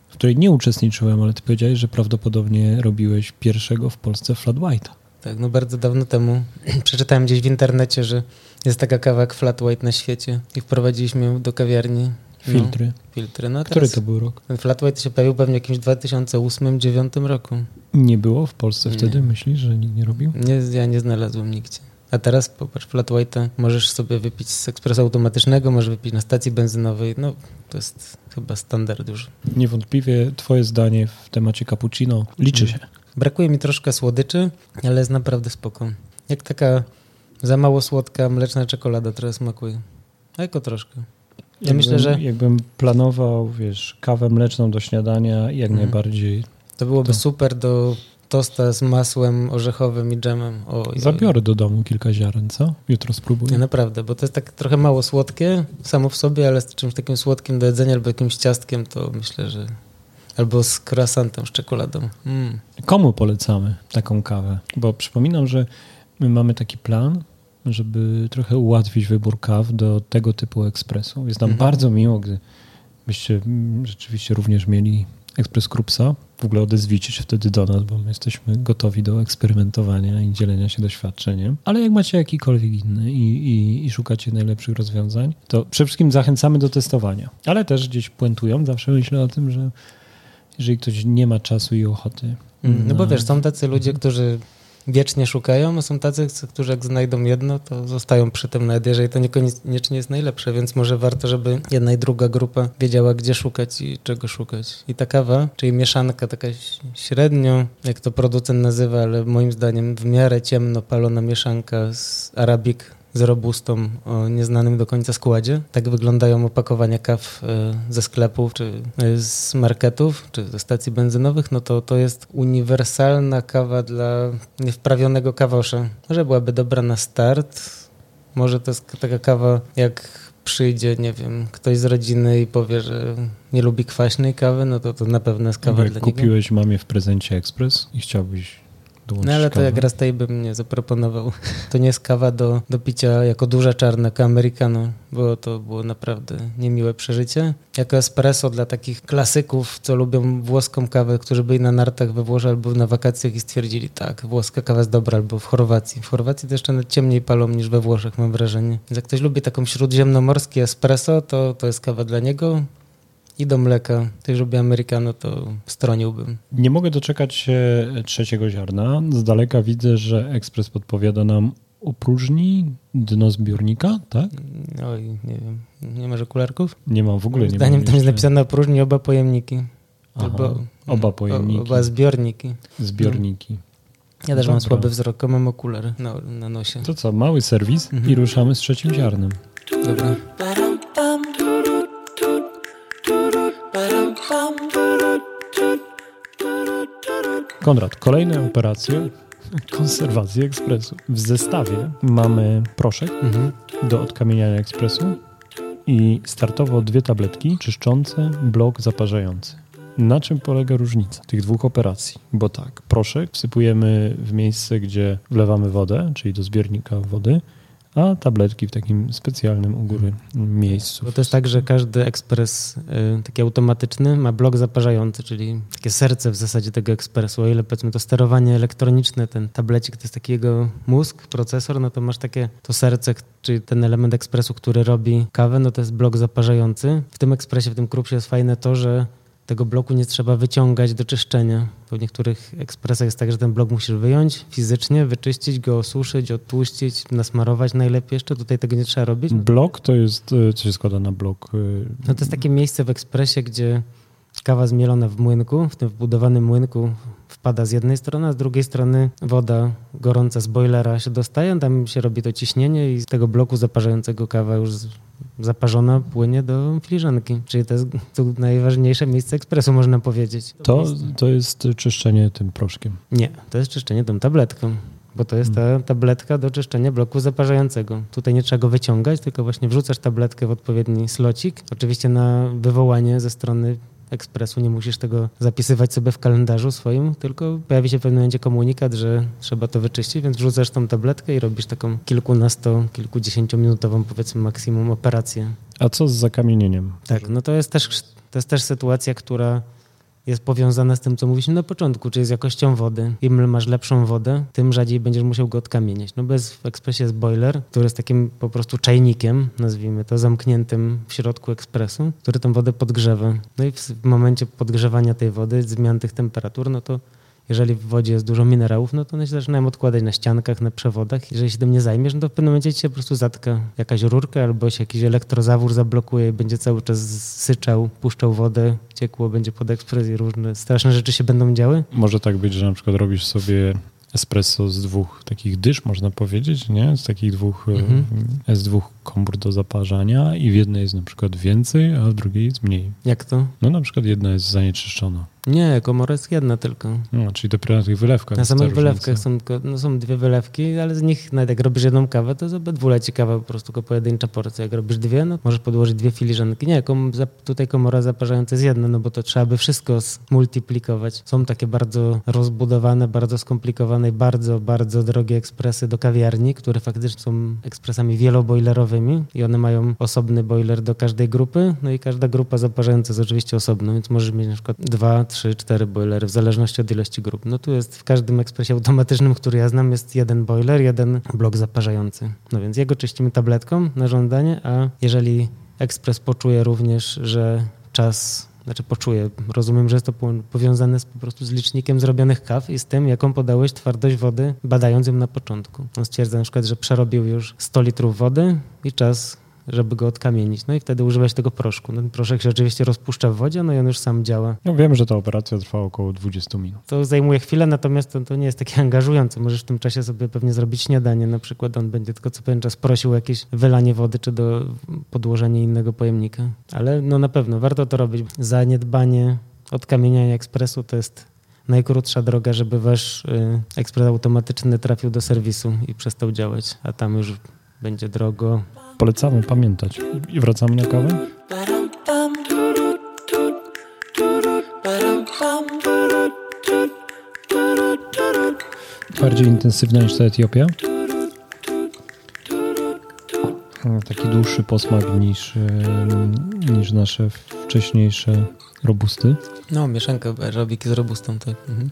w której nie uczestniczyłem, ale ty powiedziałeś, że prawdopodobnie robiłeś pierwszego w Polsce flat white'a. Tak, no bardzo dawno temu przeczytałem gdzieś w internecie, że jest taka kawa jak flat white na świecie i wprowadziliśmy ją do kawiarni. No, Filtry. filtry. No, Który to był rok? Ten flat white się pojawił pewnie w jakimś 2008-2009 roku. Nie było w Polsce Nie. wtedy, myślisz, że nikt nie robił? Nie, ja nie znalazłem nigdzie. A teraz popatrz, flat white'a możesz sobie wypić z ekspresu automatycznego, możesz wypić na stacji benzynowej. No, to jest chyba standard już. Niewątpliwie twoje zdanie w temacie cappuccino liczy się. Brakuje mi troszkę słodyczy, ale jest naprawdę spoko. Jak taka za mało słodka mleczna czekolada trochę smakuje. A jako troszkę. Ja Jakbym- myślę, że Jakbym planował, wiesz, kawę mleczną do śniadania, jak Mhm. najbardziej to byłoby To- super do tosta z masłem orzechowym i dżemem. Oj, zabiorę do domu kilka ziaren, co? Jutro Nie, spróbuję. naprawdę, bo to jest tak trochę mało słodkie samo w sobie, ale z czymś takim słodkim do jedzenia albo jakimś ciastkiem, to myślę, że albo z croissantem, z czekoladą. Mm. Komu polecamy taką kawę? Bo przypominam, że my mamy taki plan, żeby trochę ułatwić wybór kaw do tego typu ekspresu. Jest nam Mhm. bardzo miło, gdy byście mm, rzeczywiście również mieli ekspres Krupsa. W ogóle odezwijcie się wtedy do nas, bo my jesteśmy gotowi do eksperymentowania i dzielenia się doświadczeniem. Ale jak macie jakikolwiek inny i, i, i szukacie najlepszych rozwiązań, to przede wszystkim zachęcamy do testowania. Ale też gdzieś puentują, zawsze myślę o tym, że jeżeli ktoś nie ma czasu i ochoty. Mm. No bo wiesz, są tacy ludzie, którzy wiecznie szukają, a są tacy, którzy jak znajdą jedno, to zostają przy tym, nawet jeżeli to niekoniecznie jest najlepsze, więc może warto, żeby jedna i druga grupa wiedziała, gdzie szukać i czego szukać. I ta kawa, czyli mieszanka taka średnio, jak to producent nazywa, ale moim zdaniem w miarę ciemno palona mieszanka z arabik z robustą o nieznanym do końca składzie. Tak wyglądają opakowania kaw e, ze sklepów, czy e, z marketów, czy ze stacji benzynowych. No to to jest uniwersalna kawa dla niewprawionego kawosza. Może byłaby dobra na start. Może to jest taka kawa, jak przyjdzie, nie wiem, ktoś z rodziny i powie, że nie lubi kwaśnej kawy, no to to na pewno jest kawa jak dla niego. kupiłeś mamie w prezencie ekspres i chciałbyś No ale to jak raz tej bym nie zaproponował. To nie jest kawa do, do picia jako duża czarna, jako americano, bo to było naprawdę niemiłe przeżycie. Jako espresso dla takich klasyków, co lubią włoską kawę, którzy byli na nartach we Włoszech albo na wakacjach i stwierdzili, tak, włoska kawa jest dobra, albo w Chorwacji. W Chorwacji to jeszcze nawet ciemniej palą niż we Włoszech, mam wrażenie. Więc jak ktoś lubi taką śródziemnomorskie espresso, to to jest kawa dla niego. I do mleka, ktoś lubi americano, to stroniłbym. Nie mogę doczekać się trzeciego ziarna. Z daleka widzę, że ekspres podpowiada nam opróżni dno zbiornika, tak? Oj, nie wiem. Nie masz okularków? Nie mam w ogóle. Moim nie zdaniem mam tam jest napisane opróżni oba pojemniki. Aha, Albo, oba pojemniki. o- Oba zbiorniki. Zbiorniki. Ja też mam Dobra. słaby wzrok, a mam okulary na, na nosie. To co, mały serwis Mhm. i ruszamy z trzecim ziarnem. Dobra. Konrad, kolejne operacje konserwacji ekspresu. W zestawie mamy proszek Mhm. do odkamieniania ekspresu i startowo dwie tabletki czyszczące, blok zaparzający. Na czym polega różnica tych dwóch operacji? Bo tak, proszek wsypujemy w miejsce, gdzie wlewamy wodę, czyli do zbiornika wody, a tabletki w takim specjalnym u góry miejscu. Bo to jest tak, że każdy ekspres y, taki automatyczny ma blok zaparzający, czyli takie serce w zasadzie tego ekspresu. O ile powiedzmy to sterowanie elektroniczne, ten tablecik to jest taki jego mózg, procesor, no to masz takie to serce, czyli ten element ekspresu, który robi kawę, no to jest blok zaparzający. W tym ekspresie, w tym krupsie jest fajne to, że tego bloku nie trzeba wyciągać do czyszczenia. Bo w niektórych ekspresach jest tak, że ten blok musisz wyjąć fizycznie, wyczyścić go, osuszyć, odtłuścić, nasmarować najlepiej jeszcze. Tutaj tego nie trzeba robić. Blok to jest, e, co się składa na blok? E, no to jest takie miejsce w ekspresie, gdzie kawa zmielona w młynku, w tym wbudowanym młynku wpada z jednej strony, a z drugiej strony woda gorąca z boilera się dostaje, tam się robi to ciśnienie i z tego bloku zaparzającego kawa już zaparzona płynie do filiżanki. Czyli to jest to najważniejsze miejsce ekspresu, można powiedzieć. To, to jest czyszczenie tym proszkiem? Nie, to jest czyszczenie tą tabletką bo to jest ta hmm. tabletka do czyszczenia bloku zaparzającego. Tutaj nie trzeba go wyciągać, tylko właśnie wrzucasz tabletkę w odpowiedni slocik. Oczywiście na wywołanie ze strony ekspresu, nie musisz tego zapisywać sobie w kalendarzu swoim, tylko pojawi się w pewnym momencie komunikat, że trzeba to wyczyścić, więc wrzucasz tą tabletkę i robisz taką kilkunasto, kilkudziesięciominutową powiedzmy maksimum operację. A co z zakamienieniem? Tak, no to jest też, to jest też sytuacja, która jest powiązana z tym, co mówiliśmy na początku, czyli z jakością wody. Im masz lepszą wodę, tym rzadziej będziesz musiał go odkamieniać. No bez w ekspresie jest boiler, który jest takim po prostu czajnikiem, nazwijmy to, zamkniętym w środku ekspresu, który tą wodę podgrzewa. No i w momencie podgrzewania tej wody, zmian tych temperatur, no to jeżeli w wodzie jest dużo minerałów, no to one się zaczynają odkładać na ściankach, na przewodach. Jeżeli się tym nie zajmiesz, no to w pewnym momencie ci się po prostu zatka jakaś rurka albo się jakiś elektrozawór zablokuje i będzie cały czas syczał, puszczał wodę, ciekło, będzie pod ekspres i różne straszne rzeczy się będą działy. Może tak być, że na przykład robisz sobie espresso z dwóch takich dysz, można powiedzieć, nie? Z takich dwóch, e, mhm. z dwóch komór do zaparzania i w jednej jest na przykład więcej, a w drugiej jest mniej. Jak to? No na przykład jedna jest zanieczyszczona. Nie, komora jest jedna tylko. No, czyli dopiero na tych wylewkach. Na samych wylewkach są, no, są dwie wylewki, ale z nich, nawet jak robisz jedną kawę, to z leci kawa po prostu tylko pojedyncza porcja. Jak robisz dwie, no możesz podłożyć dwie filiżanki. Nie, kom, tutaj komora zaparzająca jest jedna, no bo to trzeba by wszystko multiplikować. Są takie bardzo rozbudowane, bardzo skomplikowane i bardzo, bardzo drogie ekspresy do kawiarni, które faktycznie są ekspresami wielobojlerowymi i one mają osobny boiler do każdej grupy, no i każda grupa zaparzająca jest oczywiście osobna, więc możesz mieć na przykład dwa, trzy, cztery boilery w zależności od ilości grup. No tu jest w każdym ekspresie automatycznym, który ja znam, jest jeden boiler, jeden blok zaparzający. No więc jego czyścimy tabletką na żądanie, a jeżeli ekspres poczuje również, że czas znaczy poczuje. Rozumiem, że jest to powiązane z, po prostu z licznikiem zrobionych kaw i z tym, jaką podałeś twardość wody, badając ją na początku. On stwierdza na przykład, że przerobił już 100 litrów wody i czas żeby go odkamienić. No i wtedy używać tego proszku. No, ten proszek się oczywiście rozpuszcza w wodzie, no i on już sam działa. No wiem, że ta operacja trwa około 20 minut. To zajmuje chwilę, natomiast to, to nie jest takie angażujące. Możesz w tym czasie sobie pewnie zrobić śniadanie na przykład. On będzie tylko co pewien czas prosił o jakieś wylanie wody, czy do podłożenia innego pojemnika. Ale no na pewno warto to robić. Zaniedbanie odkamieniania ekspresu to jest najkrótsza droga, żeby wasz y, ekspres automatyczny trafił do serwisu i przestał działać, a tam już będzie drogo. Polecamy pamiętać. I wracamy na kawę? Bardziej intensywna niż ta Etiopia? Taki dłuższy posmak niż, niż nasze wcześniejsze robusty. No, mieszanka aerobiki z robustą, tak. Mhm.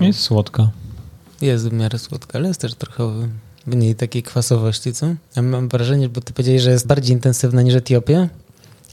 Jest słodka. Jest w miarę słodka, ale jest też trochę mniej takiej kwasowości, co? Ja mam wrażenie, bo ty powiedziałeś, że jest bardziej intensywna niż Etiopia.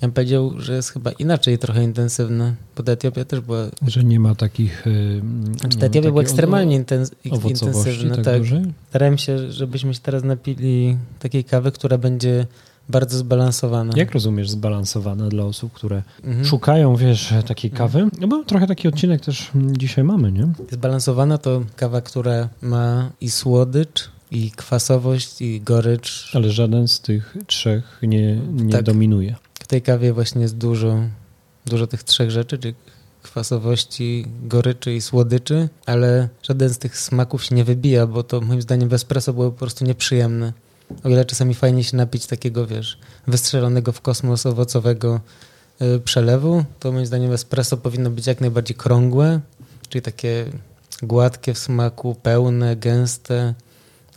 Ja bym powiedział, że jest chyba inaczej trochę intensywna, bo ta Etiopia też była... Że nie ma takich... Yy, znaczy ta Etiopia była ekstremalnie intens intensywna. Tak, tak. Starałem się, żebyśmy się teraz napili takiej kawy, która będzie bardzo zbalansowana. Jak rozumiesz zbalansowana dla osób, które mhm. szukają, wiesz, takiej kawy? No bo trochę taki odcinek też dzisiaj mamy, nie? Zbalansowana to kawa, która ma i słodycz, i kwasowość, i gorycz. Ale żaden z tych trzech nie, nie tak. dominuje. W tej kawie właśnie jest dużo, dużo tych trzech rzeczy, czyli kwasowości, goryczy i słodyczy, ale żaden z tych smaków się nie wybija, bo to moim zdaniem w espresso było po prostu nieprzyjemne. O ile czasami fajnie się napić takiego, wiesz, wystrzelonego w kosmos owocowego y, przelewu, to moim zdaniem espresso powinno być jak najbardziej krągłe, czyli takie gładkie w smaku, pełne, gęste,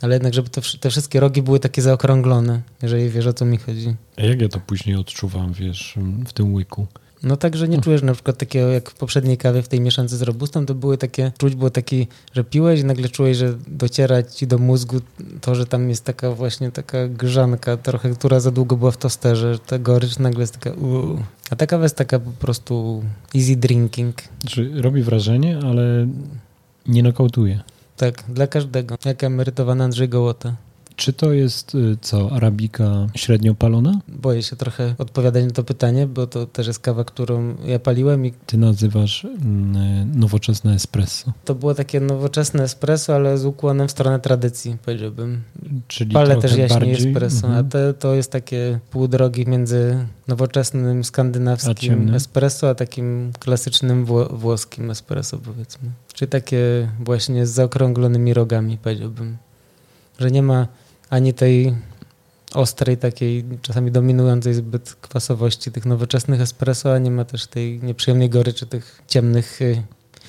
ale jednak, żeby to, te wszystkie rogi były takie zaokrąglone, jeżeli wiesz o co mi chodzi. A jak ja to później odczuwam, wiesz, w tym łyku? No tak, że nie czujesz na przykład takiego jak w poprzedniej kawie w tej mieszance z robustą, to były takie, czuć było taki, że piłeś i nagle czułeś, że dociera ci do mózgu to, że tam jest taka właśnie taka grzanka trochę, która za długo była w tosterze, ta gorycz nagle jest taka uu. A ta kawa jest taka po prostu easy drinking. Znaczy robi wrażenie, ale nie nokautuje. Tak, dla każdego. Jak emerytowany Andrzej Gołota. Czy to jest y, co, arabika średnio palona? Boję się trochę odpowiadać na to pytanie, bo to też jest kawa, którą ja paliłem i... Ty nazywasz mm, nowoczesne espresso. To było takie nowoczesne espresso, ale z ukłonem w stronę tradycji, powiedziałbym. Czyli Palę też jaśniej bardziej, espresso, mhm. a te, to jest takie pół drogi między nowoczesnym A skandynawskim ciemny? espresso, a takim klasycznym wło- włoskim espresso, powiedzmy. Czyli takie właśnie z zaokrąglonymi rogami, powiedziałbym. Że nie ma ani tej ostrej, takiej czasami dominującej zbyt kwasowości tych nowoczesnych espresso, a nie ma też tej nieprzyjemnej goryczy tych ciemnych y,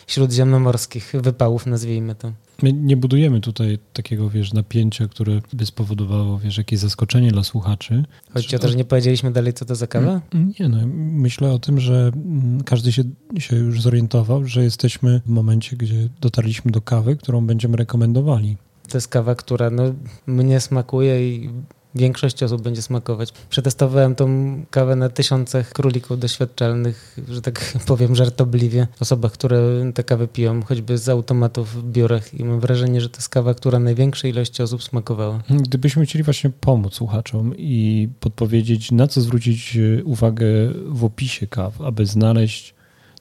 śródziemnomorskich wypałów, nazwijmy to. My nie budujemy tutaj takiego, wiesz, napięcia, które by spowodowało, wiesz, jakieś zaskoczenie dla słuchaczy. Chodzi o to, że nie powiedzieliśmy dalej, co to za kawa? Nie no, myślę o tym, że mm, każdy się, się już zorientował, że jesteśmy w momencie, gdzie dotarliśmy do kawy, którą będziemy rekomendowali. To jest kawa, która no, mnie smakuje i większość osób będzie smakować. Przetestowałem tą kawę na tysiącach królików doświadczalnych, że tak powiem żartobliwie, osobach, które te kawy piją, choćby z automatów w biurach i mam wrażenie, że to jest kawa, która największej ilości osób smakowała. Gdybyśmy chcieli właśnie pomóc słuchaczom i podpowiedzieć, na co zwrócić e, uwagę w opisie kaw, aby znaleźć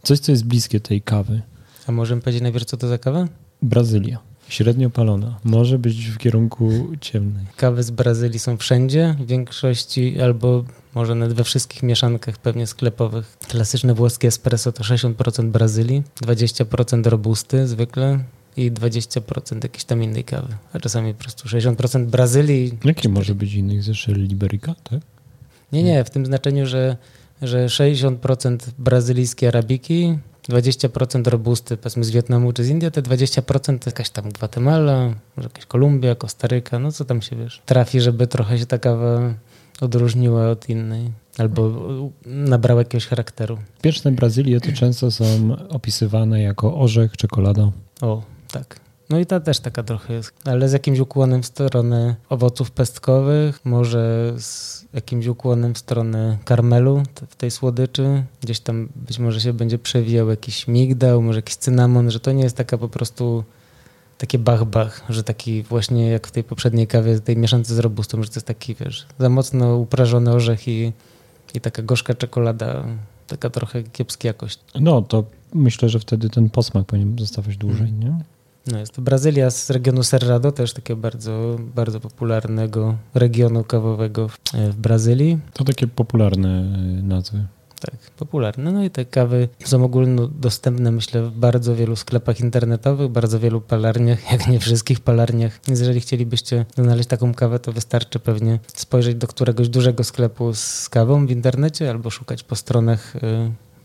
coś, co jest bliskie tej kawy. A możemy powiedzieć najpierw, co to za kawa? Brazylia. Średnio palona. Może być w kierunku ciemnej. Kawy z Brazylii są wszędzie, w większości albo może nawet we wszystkich mieszankach pewnie sklepowych. Klasyczne włoskie espresso to 60% Brazylii, 20% robusty zwykle i 20% jakiejś tam innej kawy. A czasami po prostu 60% Brazylii. Jakie może być innych ze Shell Liberica, tak? Nie, nie, w tym znaczeniu, że, że 60% brazylijskiej arabiki, 20% robusty, powiedzmy z Wietnamu czy z Indii, te 20% to jakaś tam Gwatemala, może jakaś Kolumbia, Kostaryka, no co tam się wiesz. Trafi, żeby trochę się ta kawa odróżniła od innej albo nabrała jakiegoś charakteru. Pieczne Brazylie to często są opisywane jako orzech, czekolada. O, tak. No i ta też taka trochę jest, ale z jakimś ukłonem w stronę owoców pestkowych, może z jakimś ukłonem w stronę karmelu w tej słodyczy. Gdzieś tam być może się będzie przewijał jakiś migdał, może jakiś cynamon, że to nie jest taka po prostu takie bach-bach, że taki właśnie jak w tej poprzedniej kawie, tej mieszance z robustą, że to jest taki, wiesz, za mocno uprażony orzech i, i taka gorzka czekolada, taka trochę kiepskiej jakości. No to myślę, że wtedy ten posmak powinien zostawać dłużej, Mhm. nie? No jest to Brazylia z regionu Cerrado, też takiego bardzo, bardzo popularnego regionu kawowego w, w Brazylii. To takie popularne y, nazwy. Tak, popularne. No i te kawy są ogólnodostępne, myślę, w bardzo wielu sklepach internetowych, bardzo wielu palarniach, jak nie wszystkich palarniach. Więc jeżeli chcielibyście znaleźć taką kawę, to wystarczy pewnie spojrzeć do któregoś dużego sklepu z kawą w internecie albo szukać po stronach y,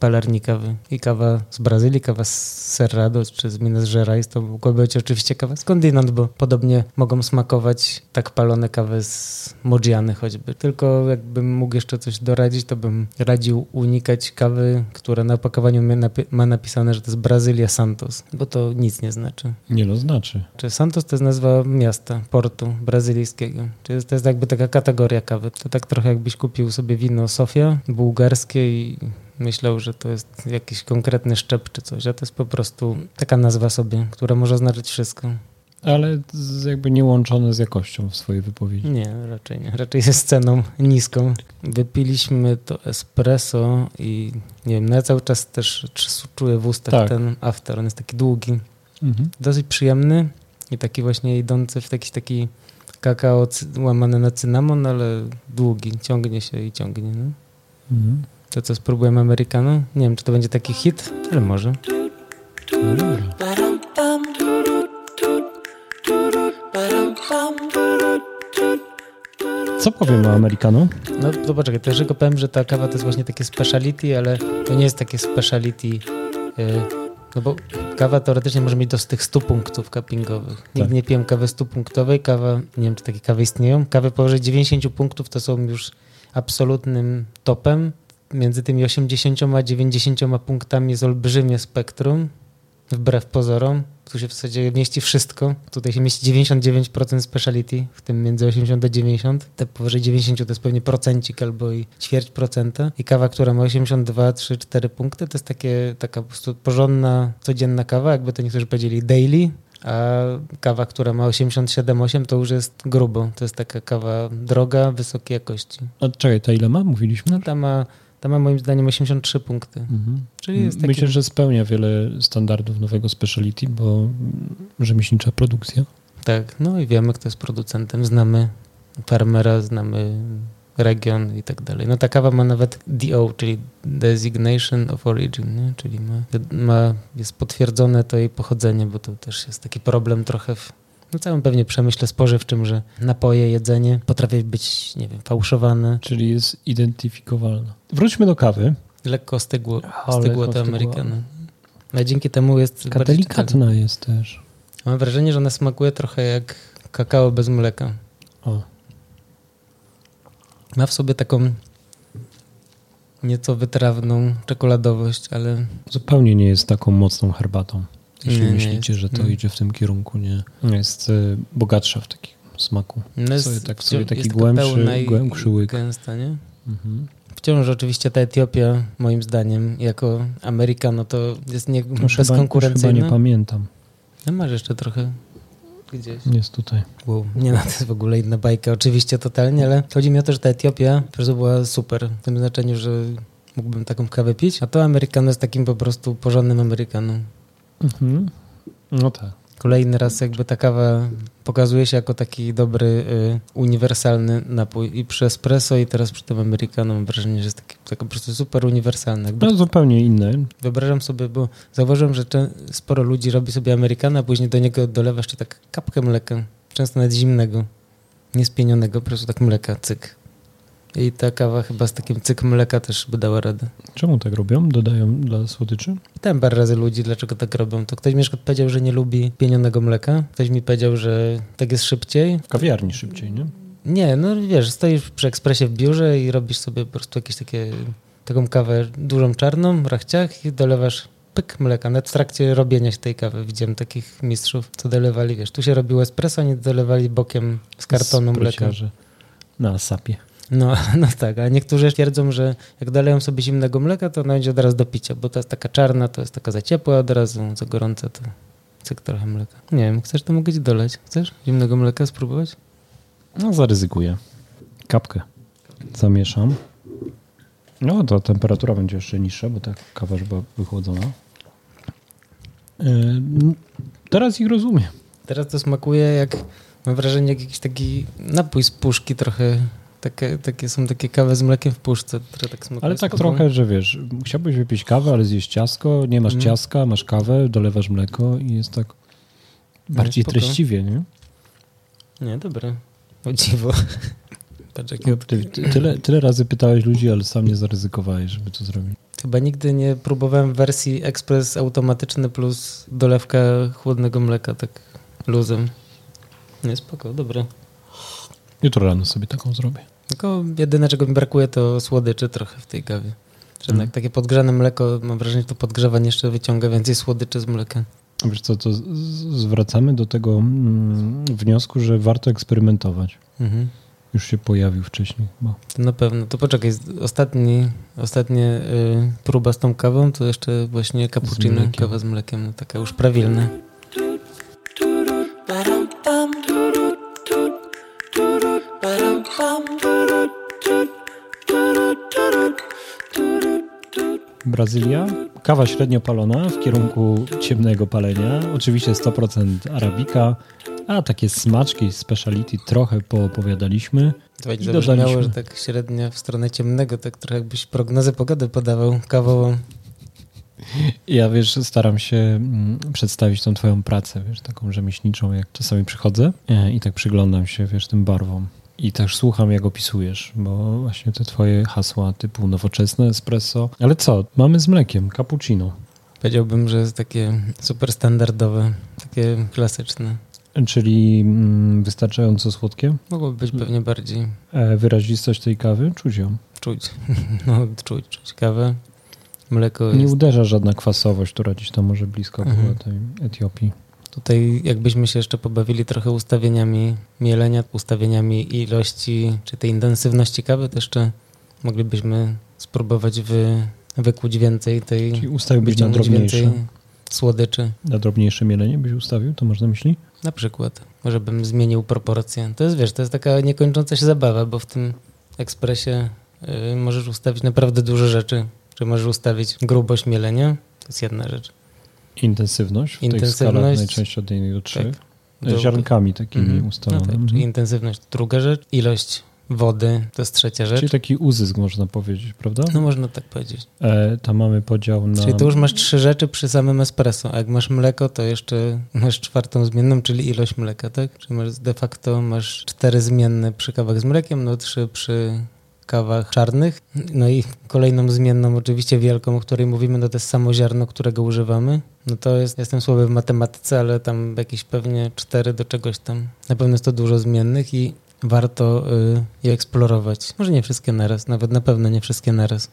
palarni kawy. I kawa z Brazylii, kawa z Cerrado czy z Minas Gerais to mogła być oczywiście kawa skądinąd, bo podobnie mogą smakować tak palone kawy z Mogiany choćby. Tylko jakbym mógł jeszcze coś doradzić, to bym radził unikać kawy, która na opakowaniu ma napi- ma napisane, że to jest Brazylia Santos, bo to nic nie znaczy. Nie no, znaczy. Czy Santos to jest nazwa miasta, portu brazylijskiego. Czyli to jest jakby taka kategoria kawy. To tak trochę jakbyś kupił sobie wino Sofia bułgarskie i myślał, że to jest jakiś konkretny szczep czy coś, a to jest po prostu taka nazwa sobie, która może oznaczać wszystko. Ale jakby nie łączone z jakością w swojej wypowiedzi. Nie, raczej nie. Raczej ze sceną niską. Wypiliśmy to espresso i nie wiem, no ja cały czas też czuję w ustach Tak. ten after. On jest taki długi, Mhm. dosyć przyjemny i taki właśnie idący w jakiś taki kakao łamany na cynamon, ale długi, ciągnie się i ciągnie. No. Mhm. To co, spróbujemy Americano? Nie wiem, czy to będzie taki hit, ale może. Co powiem o Americano? No to poczekaj, też tylko powiem, że ta kawa to jest właśnie takie speciality, ale to nie jest takie speciality y, No bo kawa teoretycznie może mieć do tych 100 punktów cuppingowych. Nigdy tak. nie piłem kawy 100-punktowej. Kawa, nie wiem czy takie kawy istnieją. Kawy powyżej 90 punktów to są już absolutnym topem. Między tymi 80 a 90 punktami jest olbrzymie spektrum, wbrew pozorom. Tu się w zasadzie mieści wszystko. Tutaj się mieści 99% speciality, w tym między 80 a 90. Te powyżej 90 to jest pewnie procencik albo i ćwierć procenta. I kawa, która ma 82, 3, 4 punkty, to jest takie, taka po prostu porządna, codzienna kawa, jakby to niektórzy powiedzieli daily, a kawa, która ma 87,8 to już jest grubo. To jest taka kawa droga, wysokiej jakości. A czekaj, ta ile ma? Mówiliśmy? No ta ma ta ma moim zdaniem 83 punkty. Mhm. Czyli jest taki... Myślę, że spełnia wiele standardów nowego speciality, bo rzemieślnicza produkcja. Tak, no i wiemy, kto jest producentem. Znamy farmera, znamy region i tak dalej. No ta kawa ma nawet DO, czyli Designation of Origin, nie? czyli ma, ma, jest potwierdzone to jej pochodzenie, bo to też jest taki problem trochę w no całym pewnie przemyśle spożywczym, że napoje, jedzenie potrafi być, nie wiem, fałszowane. Czyli jest identyfikowalne. Wróćmy do kawy. Lekko stygło, stygło to Amerykano. Ale dzięki temu jest... Taka delikatna jest też. Mam wrażenie, że ona smakuje trochę jak kakao bez mleka. O. Ma w sobie taką nieco wytrawną czekoladowość, ale... Zupełnie nie jest taką mocną herbatą. Jeśli nie, myślicie, nie że to idzie w tym kierunku, nie. Jest y, bogatsza w takim smaku. No jest, sobie, tak, sobie taki głębszy, głębszy łyk. Gęsta, nie? Mhm. Wciąż oczywiście ta Etiopia, moim zdaniem, jako Amerykano, to jest nie, no, bezkonkurencyjna. Chyba nie pamiętam. No masz jeszcze trochę gdzieś. Jest tutaj. Wow. Nie no, to jest w ogóle inna bajka, oczywiście totalnie, ale chodzi mi o to, że ta Etiopia po prostu była super, w tym znaczeniu, że mógłbym taką kawę pić, a to Amerykano jest takim po prostu porządnym Amerykaną. Mhm. No tak. Kolejny raz jakby ta kawa pokazuje się jako taki dobry, y, uniwersalny napój i przy espresso i teraz przy tym americano mam wrażenie, że jest taki, taki po prostu super uniwersalny. Jakby no zupełnie inny. Wyobrażam sobie, bo zauważyłem, że sporo ludzi robi sobie americano, a później do niego dolewasz czy tak kapkę mleka, często nawet zimnego, niespienionego, po prostu tak mleka, cyk. I ta kawa chyba z takim cyk mleka też by dała radę. Czemu tak robią? Dodają dla słodyczy? Pytałem parę razy ludzi, dlaczego tak robią. To ktoś mi powiedział, że nie lubi pienionego mleka. Ktoś mi powiedział, że tak jest szybciej. W kawiarni szybciej, nie? Nie, no wiesz, stoisz przy ekspresie w biurze i robisz sobie po prostu jakieś takie, taką kawę dużą czarną w rachciach i dolewasz pyk mleka. Nawet w trakcie robienia się tej kawy widziałem takich mistrzów, co dolewali, wiesz, tu się robiło espresso, nie dolewali bokiem z kartonu mleka. Na sapie. No, no tak, a niektórzy twierdzą, że jak doleją sobie zimnego mleka, to będzie od razu do picia, bo to jest taka czarna, to jest taka za ciepła, od razu za gorąca, to cyk trochę mleka. Nie wiem, chcesz, to mogę ci doleć. Chcesz zimnego mleka spróbować? No, zaryzykuję. Kapkę zamieszam. No, to temperatura będzie jeszcze niższa, bo ta kawa już była wychłodzona. Yy, teraz ich rozumiem. Teraz to smakuje jak, mam wrażenie, jak jakiś taki napój z puszki trochę takie, takie są takie kawy z mlekiem w puszce, które tak smakują. Ale tak trochę, że wiesz, chciałbyś wypić kawę, ale zjeść ciasko, nie masz mm. ciaska, masz kawę, dolewasz mleko i jest tak bardziej no, treściwie, nie? Nie, dobre. O dziwo. Patrz, Ty, tyle, tyle razy pytałeś ludzi, ale sam nie zaryzykowałeś, żeby to zrobić. Chyba nigdy nie próbowałem wersji ekspres automatyczny plus dolewka chłodnego mleka tak luzem. Nie, spoko, dobre. Jutro rano sobie taką zrobię. Tylko jedyne, czego mi brakuje, to słodyczy trochę w tej kawie. Że hmm. takie podgrzane mleko, mam wrażenie, że to podgrzewanie jeszcze wyciąga więcej słodyczy z mleka. Wiesz co, to zwracamy do tego mm, wniosku, że warto eksperymentować. Mhm. Już się pojawił wcześniej. To na pewno. To poczekaj, ostatni, ostatnie y, próba z tą kawą, to jeszcze właśnie cappuccino, kawa z mlekiem, no, taka już prawilna. Brazylia. Kawa średnio palona w kierunku ciemnego palenia. Oczywiście 100% arabika, a takie smaczki, speciality trochę poopowiadaliśmy. To będzie zabrzmiało, że tak średnio w stronę ciemnego, tak trochę jakbyś prognozę pogody podawał kawową. Ja wiesz, staram się mm, przedstawić tą twoją pracę, wiesz, taką rzemieślniczą, jak czasami przychodzę e, i tak przyglądam się, wiesz, tym barwom. I też słucham, jak opisujesz, bo właśnie te twoje hasła typu nowoczesne espresso. Ale co? Mamy z mlekiem, cappuccino. Powiedziałbym, że jest takie super standardowe, takie klasyczne. Czyli mm, wystarczająco słodkie? Mogłoby być pewnie bardziej. E, wyrazistość tej kawy? Czuć ją. Czuć. No, czuć, czuć kawę. Mleko jest... Nie uderza żadna kwasowość, która gdzieś tam może blisko mhm. była tej Etiopii. Tutaj jakbyśmy się jeszcze pobawili trochę ustawieniami mielenia, ustawieniami ilości czy tej intensywności kawy, to jeszcze moglibyśmy spróbować wy, wykuć więcej tej... Czyli ustawiłbyś na drobniejsze? słodyczy. Na drobniejsze mielenie byś ustawił, to można myśli? Na przykład. Może bym zmienił proporcje. To jest, wiesz, to jest taka niekończąca się zabawa, bo w tym ekspresie y, możesz ustawić naprawdę dużo rzeczy. Czy możesz ustawić grubość mielenia, to jest jedna rzecz. Intensywność w intensywność, tych skalach najczęściej od 1 do 3. Tak. Ziarnkami takimi mm ustalone. No tak, czyli intensywność druga rzecz, ilość wody to jest trzecia rzecz. Czyli taki uzysk można powiedzieć, prawda? No można tak powiedzieć. E, tam mamy podział na... Czyli tu już masz trzy rzeczy przy samym espresso, a jak masz mleko, to jeszcze masz czwartą zmienną, czyli ilość mleka, tak? Czyli masz de facto masz cztery zmienne przy kawach z mlekiem, no trzy przy kawach czarnych. No i kolejną zmienną, oczywiście wielką, o której mówimy, no to jest samo ziarno, którego używamy. No to jest, jestem słaby w matematyce, ale tam jakieś pewnie cztery do czegoś tam. Na pewno jest to dużo zmiennych i warto y, je eksplorować. Może nie wszystkie naraz, nawet na pewno nie wszystkie naraz.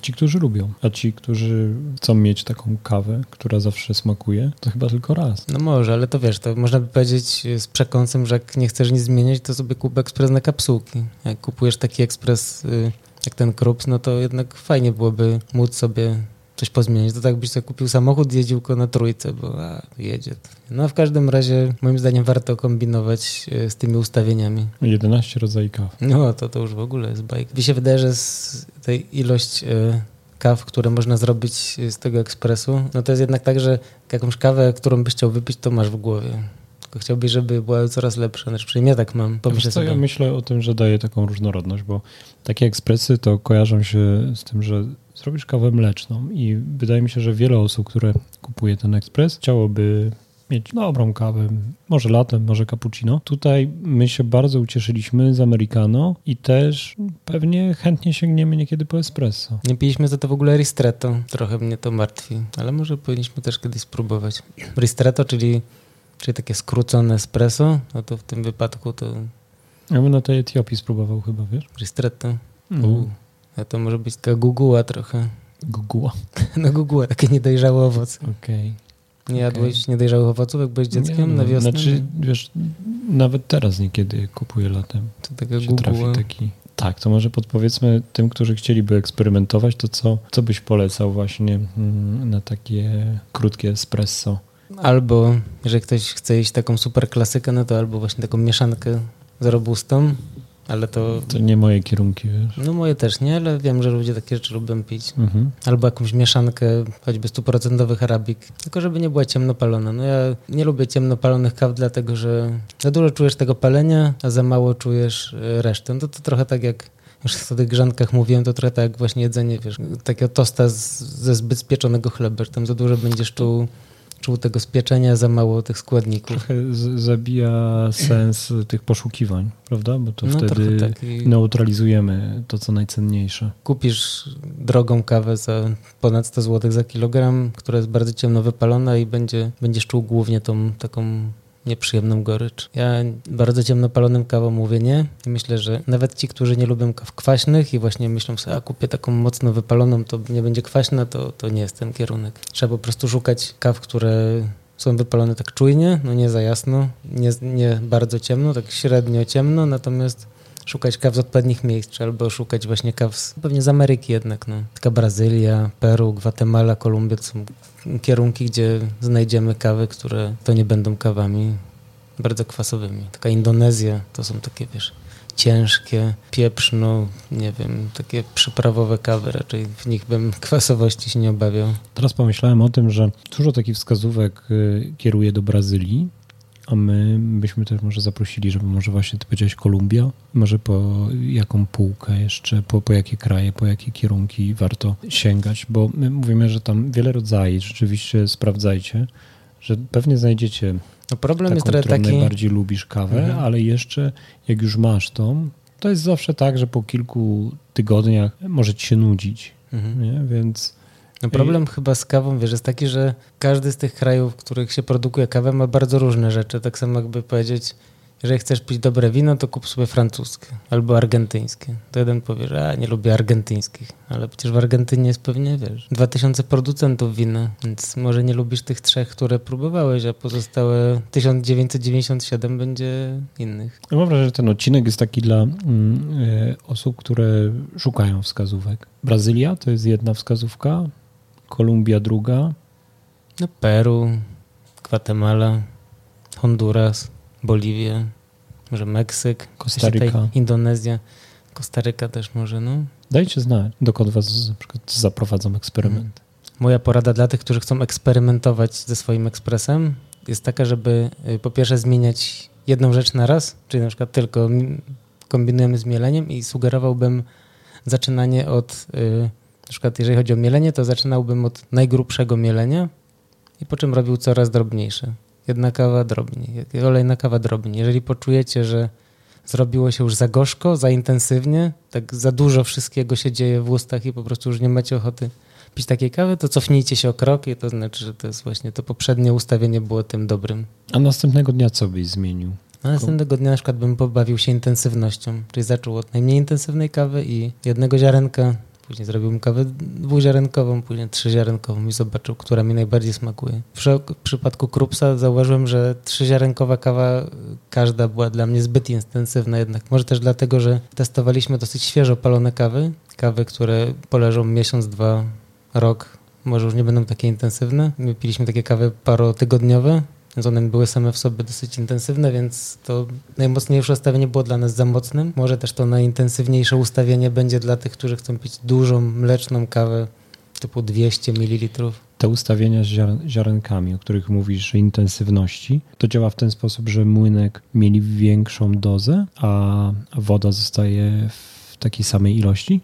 Ci, którzy lubią, a ci, którzy chcą mieć taką kawę, która zawsze smakuje, to chyba tylko raz. No może, ale to wiesz, to można by powiedzieć z przekąsem, że jak nie chcesz nic zmieniać, to sobie kup ekspres na kapsułki. Jak kupujesz taki ekspres y, jak ten Krups, no to jednak fajnie byłoby móc sobie coś pozmienić. To tak byś sobie kupił samochód, jeździł go na trójce, bo a, jedzie. No w każdym razie moim zdaniem warto kombinować e, z tymi ustawieniami. 11 rodzajów kaw. No to to już w ogóle jest bajk. Mi się wydaje, że z tej ilość y, kaw, które można zrobić z tego ekspresu, no to jest jednak tak, że jakąś kawę, którą byś chciał wypić, to masz w głowie tylko chciałbyś, żeby była coraz lepsza. Znaczy, przynajmniej ja tak mam. Pomyślę co, ja myślę o tym, że daje taką różnorodność, bo takie ekspresy to kojarzą się z tym, że zrobisz kawę mleczną i wydaje mi się, że wiele osób, które kupuje ten ekspres, chciałoby mieć dobrą kawę, może latem, może cappuccino. Tutaj my się bardzo ucieszyliśmy z americano i też pewnie chętnie sięgniemy niekiedy po espresso. Nie piliśmy za to w ogóle ristretto, trochę mnie to martwi, ale może powinniśmy też kiedyś spróbować. Ristretto, czyli, czyli takie skrócone espresso, no to w tym wypadku to... Ja bym na tej Etiopii spróbował chyba, wiesz? Ristretto. Mm. A to może być taka guguła trochę. Guguła? No guguła, takie niedojrzały owoc. Okej. Okay. Nie jadłeś okay. niedojrzałych owoców, jak byłeś dzieckiem nie, na wiosnę? Znaczy, wiesz, nawet teraz niekiedy kupuję latem. To taka guguła. taki... Tak, to może podpowiedzmy tym, którzy chcieliby eksperymentować, to co, co byś polecał właśnie mm, na takie krótkie espresso? Albo, jeżeli ktoś chce iść taką super klasykę, no to albo właśnie taką mieszankę z robustą, ale to... To nie moje kierunki, wiesz? No moje też nie, ale wiem, że ludzie takie rzeczy lubią pić. Mhm. Albo jakąś mieszankę, choćby stuprocentowych arabik, tylko żeby nie była ciemno palona. No ja nie lubię ciemno palonych kaw, dlatego że za dużo czujesz tego palenia, a za mało czujesz e, resztę. No to, to trochę tak jak już o tych grzankach mówiłem, to trochę tak jak właśnie jedzenie, wiesz, takiego tosta z, ze zbyt spieczonego chleba, że tam za dużo będziesz czuł czuł tego spieczenia, za mało tych składników. Zabija sens tych poszukiwań, prawda? Bo to no, wtedy tak. neutralizujemy to, co najcenniejsze. Kupisz drogą kawę za ponad 100 zł za kilogram, która jest bardzo ciemno wypalona i będzie, będziesz czuł głównie tą taką nieprzyjemną gorycz. Ja bardzo ciemnopalonym kawą mówię nie. Myślę, że nawet ci, którzy nie lubią kaw kwaśnych i właśnie myślą sobie, a kupię taką mocno wypaloną, to nie będzie kwaśna, to, to nie jest ten kierunek. Trzeba po prostu szukać kaw, które są wypalone tak czujnie, no nie za jasno, nie, nie bardzo ciemno, tak średnio ciemno, natomiast szukać kaw z odpowiednich miejsc, albo szukać właśnie kaw z, pewnie z Ameryki jednak. No. Taka Brazylia, Peru, Gwatemala, Kolumbia to są kierunki, gdzie znajdziemy kawy, które to nie będą kawami bardzo kwasowymi. Taka Indonezja to są takie, wiesz, ciężkie, pieprzno, nie wiem, takie przyprawowe kawy, raczej w nich bym kwasowości się nie obawiał. Teraz pomyślałem o tym, że dużo takich wskazówek y, kieruje do Brazylii, a my byśmy też może zaprosili, żeby może właśnie ty powiedziałeś Kolumbia, może po jaką półkę jeszcze, po, po jakie kraje, po jakie kierunki warto sięgać, bo my mówimy, że tam wiele rodzajów, rzeczywiście sprawdzajcie, że pewnie znajdziecie no problem taką, jest trochę którą taki... najbardziej lubisz kawę, mhm. ale jeszcze jak już masz tą, to jest zawsze tak, że po kilku tygodniach może ci się nudzić, mhm. więc No problem I... chyba z kawą, wiesz, jest taki, że każdy z tych krajów, w których się produkuje kawę, ma bardzo różne rzeczy. Tak samo jakby powiedzieć, jeżeli chcesz pić dobre wino, to kup sobie francuskie albo argentyńskie. To jeden powie, że a, nie lubię argentyńskich, ale przecież w Argentynie jest pewnie, wiesz, 2000 producentów wina, więc może nie lubisz tych trzech, które próbowałeś, a pozostałe 1997 będzie innych. Ja mam wrażenie, że ten odcinek jest taki dla mm, y, osób, które szukają wskazówek. Brazylia to jest jedna wskazówka, Kolumbia druga. No Peru, Gwatemala, Honduras. Boliwię, może Meksyk, Kostaryka, Indonezja, Kostaryka też może, no. Dajcie znać, dokąd was na przykład zaprowadzą eksperyment. Hmm. Moja porada dla tych, którzy chcą eksperymentować ze swoim ekspresem jest taka, żeby y, po pierwsze zmieniać jedną rzecz na raz, czyli na przykład tylko kombinujemy z mieleniem i sugerowałbym zaczynanie od, y, na przykład jeżeli chodzi o mielenie, to zaczynałbym od najgrubszego mielenia i po czym robił coraz drobniejsze. Jedna kawa drobniej, kolejna kawa drobniej. Jeżeli poczujecie, że zrobiło się już za gorzko, za intensywnie, tak za dużo wszystkiego się dzieje w ustach i po prostu już nie macie ochoty pić takiej kawy, to cofnijcie się o krok i to znaczy, że to jest właśnie to poprzednie ustawienie było tym dobrym. A następnego dnia co byś zmienił? A następnego dnia na przykład bym pobawił się intensywnością, czyli zaczął od najmniej intensywnej kawy i jednego ziarenka Później zrobił kawę dwuziarenkową, później trzyziarenkową i zobaczył, która mi najbardziej smakuje. W, przypadku Krupsa zauważyłem, że trzyziarenkowa kawa każda była dla mnie zbyt intensywna jednak. Może też dlatego, że testowaliśmy dosyć świeżo palone kawy. Kawy, które poleżą miesiąc, dwa, rok, może już nie będą takie intensywne. My piliśmy takie kawy parotygodniowe, więc one były same w sobie dosyć intensywne, więc to najmocniejsze ustawienie było dla nas za mocnym. Może też to najintensywniejsze ustawienie będzie dla tych, którzy chcą pić dużą mleczną kawę typu 200 ml. Te ustawienia z ziarenkami, o których mówisz, intensywności, to działa w ten sposób, że młynek mieli większą dozę, a woda zostaje w takiej samej ilości?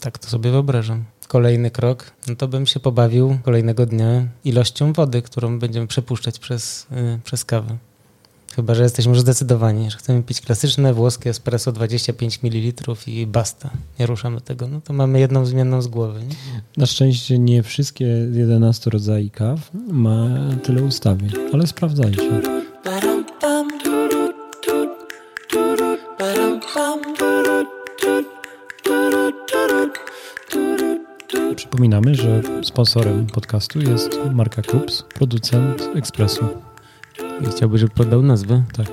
Tak to sobie wyobrażam kolejny krok, no to bym się pobawił kolejnego dnia ilością wody, którą będziemy przepuszczać przez, yy, przez kawę. Chyba, że jesteśmy już zdecydowani, że chcemy pić klasyczne włoskie espresso 25 ml i basta. Nie ruszamy tego. No to mamy jedną zmienną z głowy. Nie? Na szczęście nie wszystkie 11 rodzajów kaw ma tyle ustawień, ale sprawdzajcie. Przypominamy, że sponsorem podcastu jest marka Krups, producent ekspresu. Chciałbyś, żeby podał nazwę? Tak.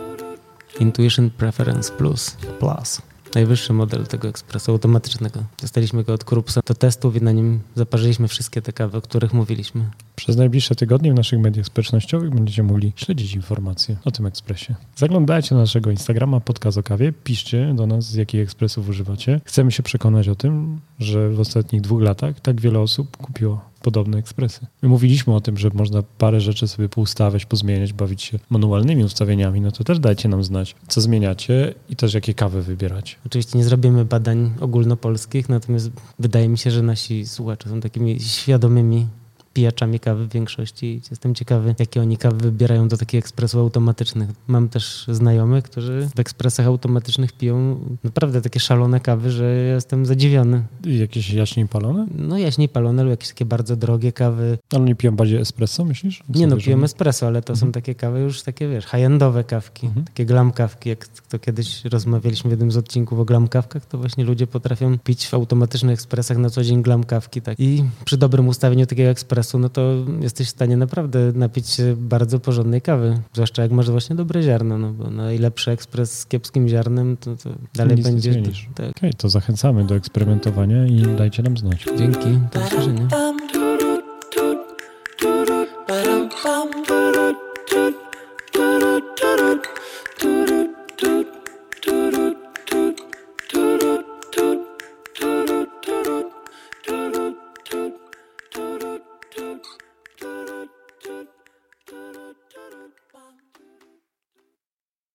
Intuition Preference Plus. Plus najwyższy model tego ekspresu automatycznego. Dostaliśmy go od Krupsa do testów i na nim zaparzyliśmy wszystkie te kawy, o których mówiliśmy. Przez najbliższe tygodnie w naszych mediach społecznościowych będziecie mogli śledzić informacje o tym ekspresie. Zaglądajcie na naszego Instagrama Podcast o kawie, piszcie do nas, z jakich ekspresów używacie. Chcemy się przekonać o tym, że w ostatnich dwóch latach tak wiele osób kupiło podobne ekspresy. My mówiliśmy o tym, że można parę rzeczy sobie poustawiać, pozmieniać, bawić się manualnymi ustawieniami, no to też dajcie nam znać, co zmieniacie i też jakie kawy wybieracie. Oczywiście nie zrobimy badań ogólnopolskich, natomiast wydaje mi się, że nasi słuchacze są takimi świadomymi pijaczami kawy w większości. Jestem ciekawy, jakie oni kawy wybierają do takich ekspresów automatycznych. Mam też znajomych, którzy w ekspresach automatycznych piją naprawdę takie szalone kawy, że jestem zadziwiony. I jakieś jaśniej palone? No jaśniej palone lub jakieś takie bardzo drogie kawy. Ale nie piją bardziej espresso, myślisz? Co nie no, piją espresso, ale to mhm. są takie kawy już takie, wiesz, high-endowe kawki, mhm. takie glam kawki, jak to kiedyś rozmawialiśmy w jednym z odcinków o glam kawkach, to właśnie ludzie potrafią pić w automatycznych ekspresach na co dzień glam kawki, tak. I przy dobrym ustawieniu takiego ekspresu no to jesteś w stanie naprawdę napić się bardzo porządnej kawy. Zwłaszcza jak masz właśnie dobre ziarno, no bo najlepszy ekspres z kiepskim ziarnem, to, to dalej Nic będzie... Tak. Okay, to zachęcamy do eksperymentowania i dajcie nam znać. Dzięki, do usłyszenia.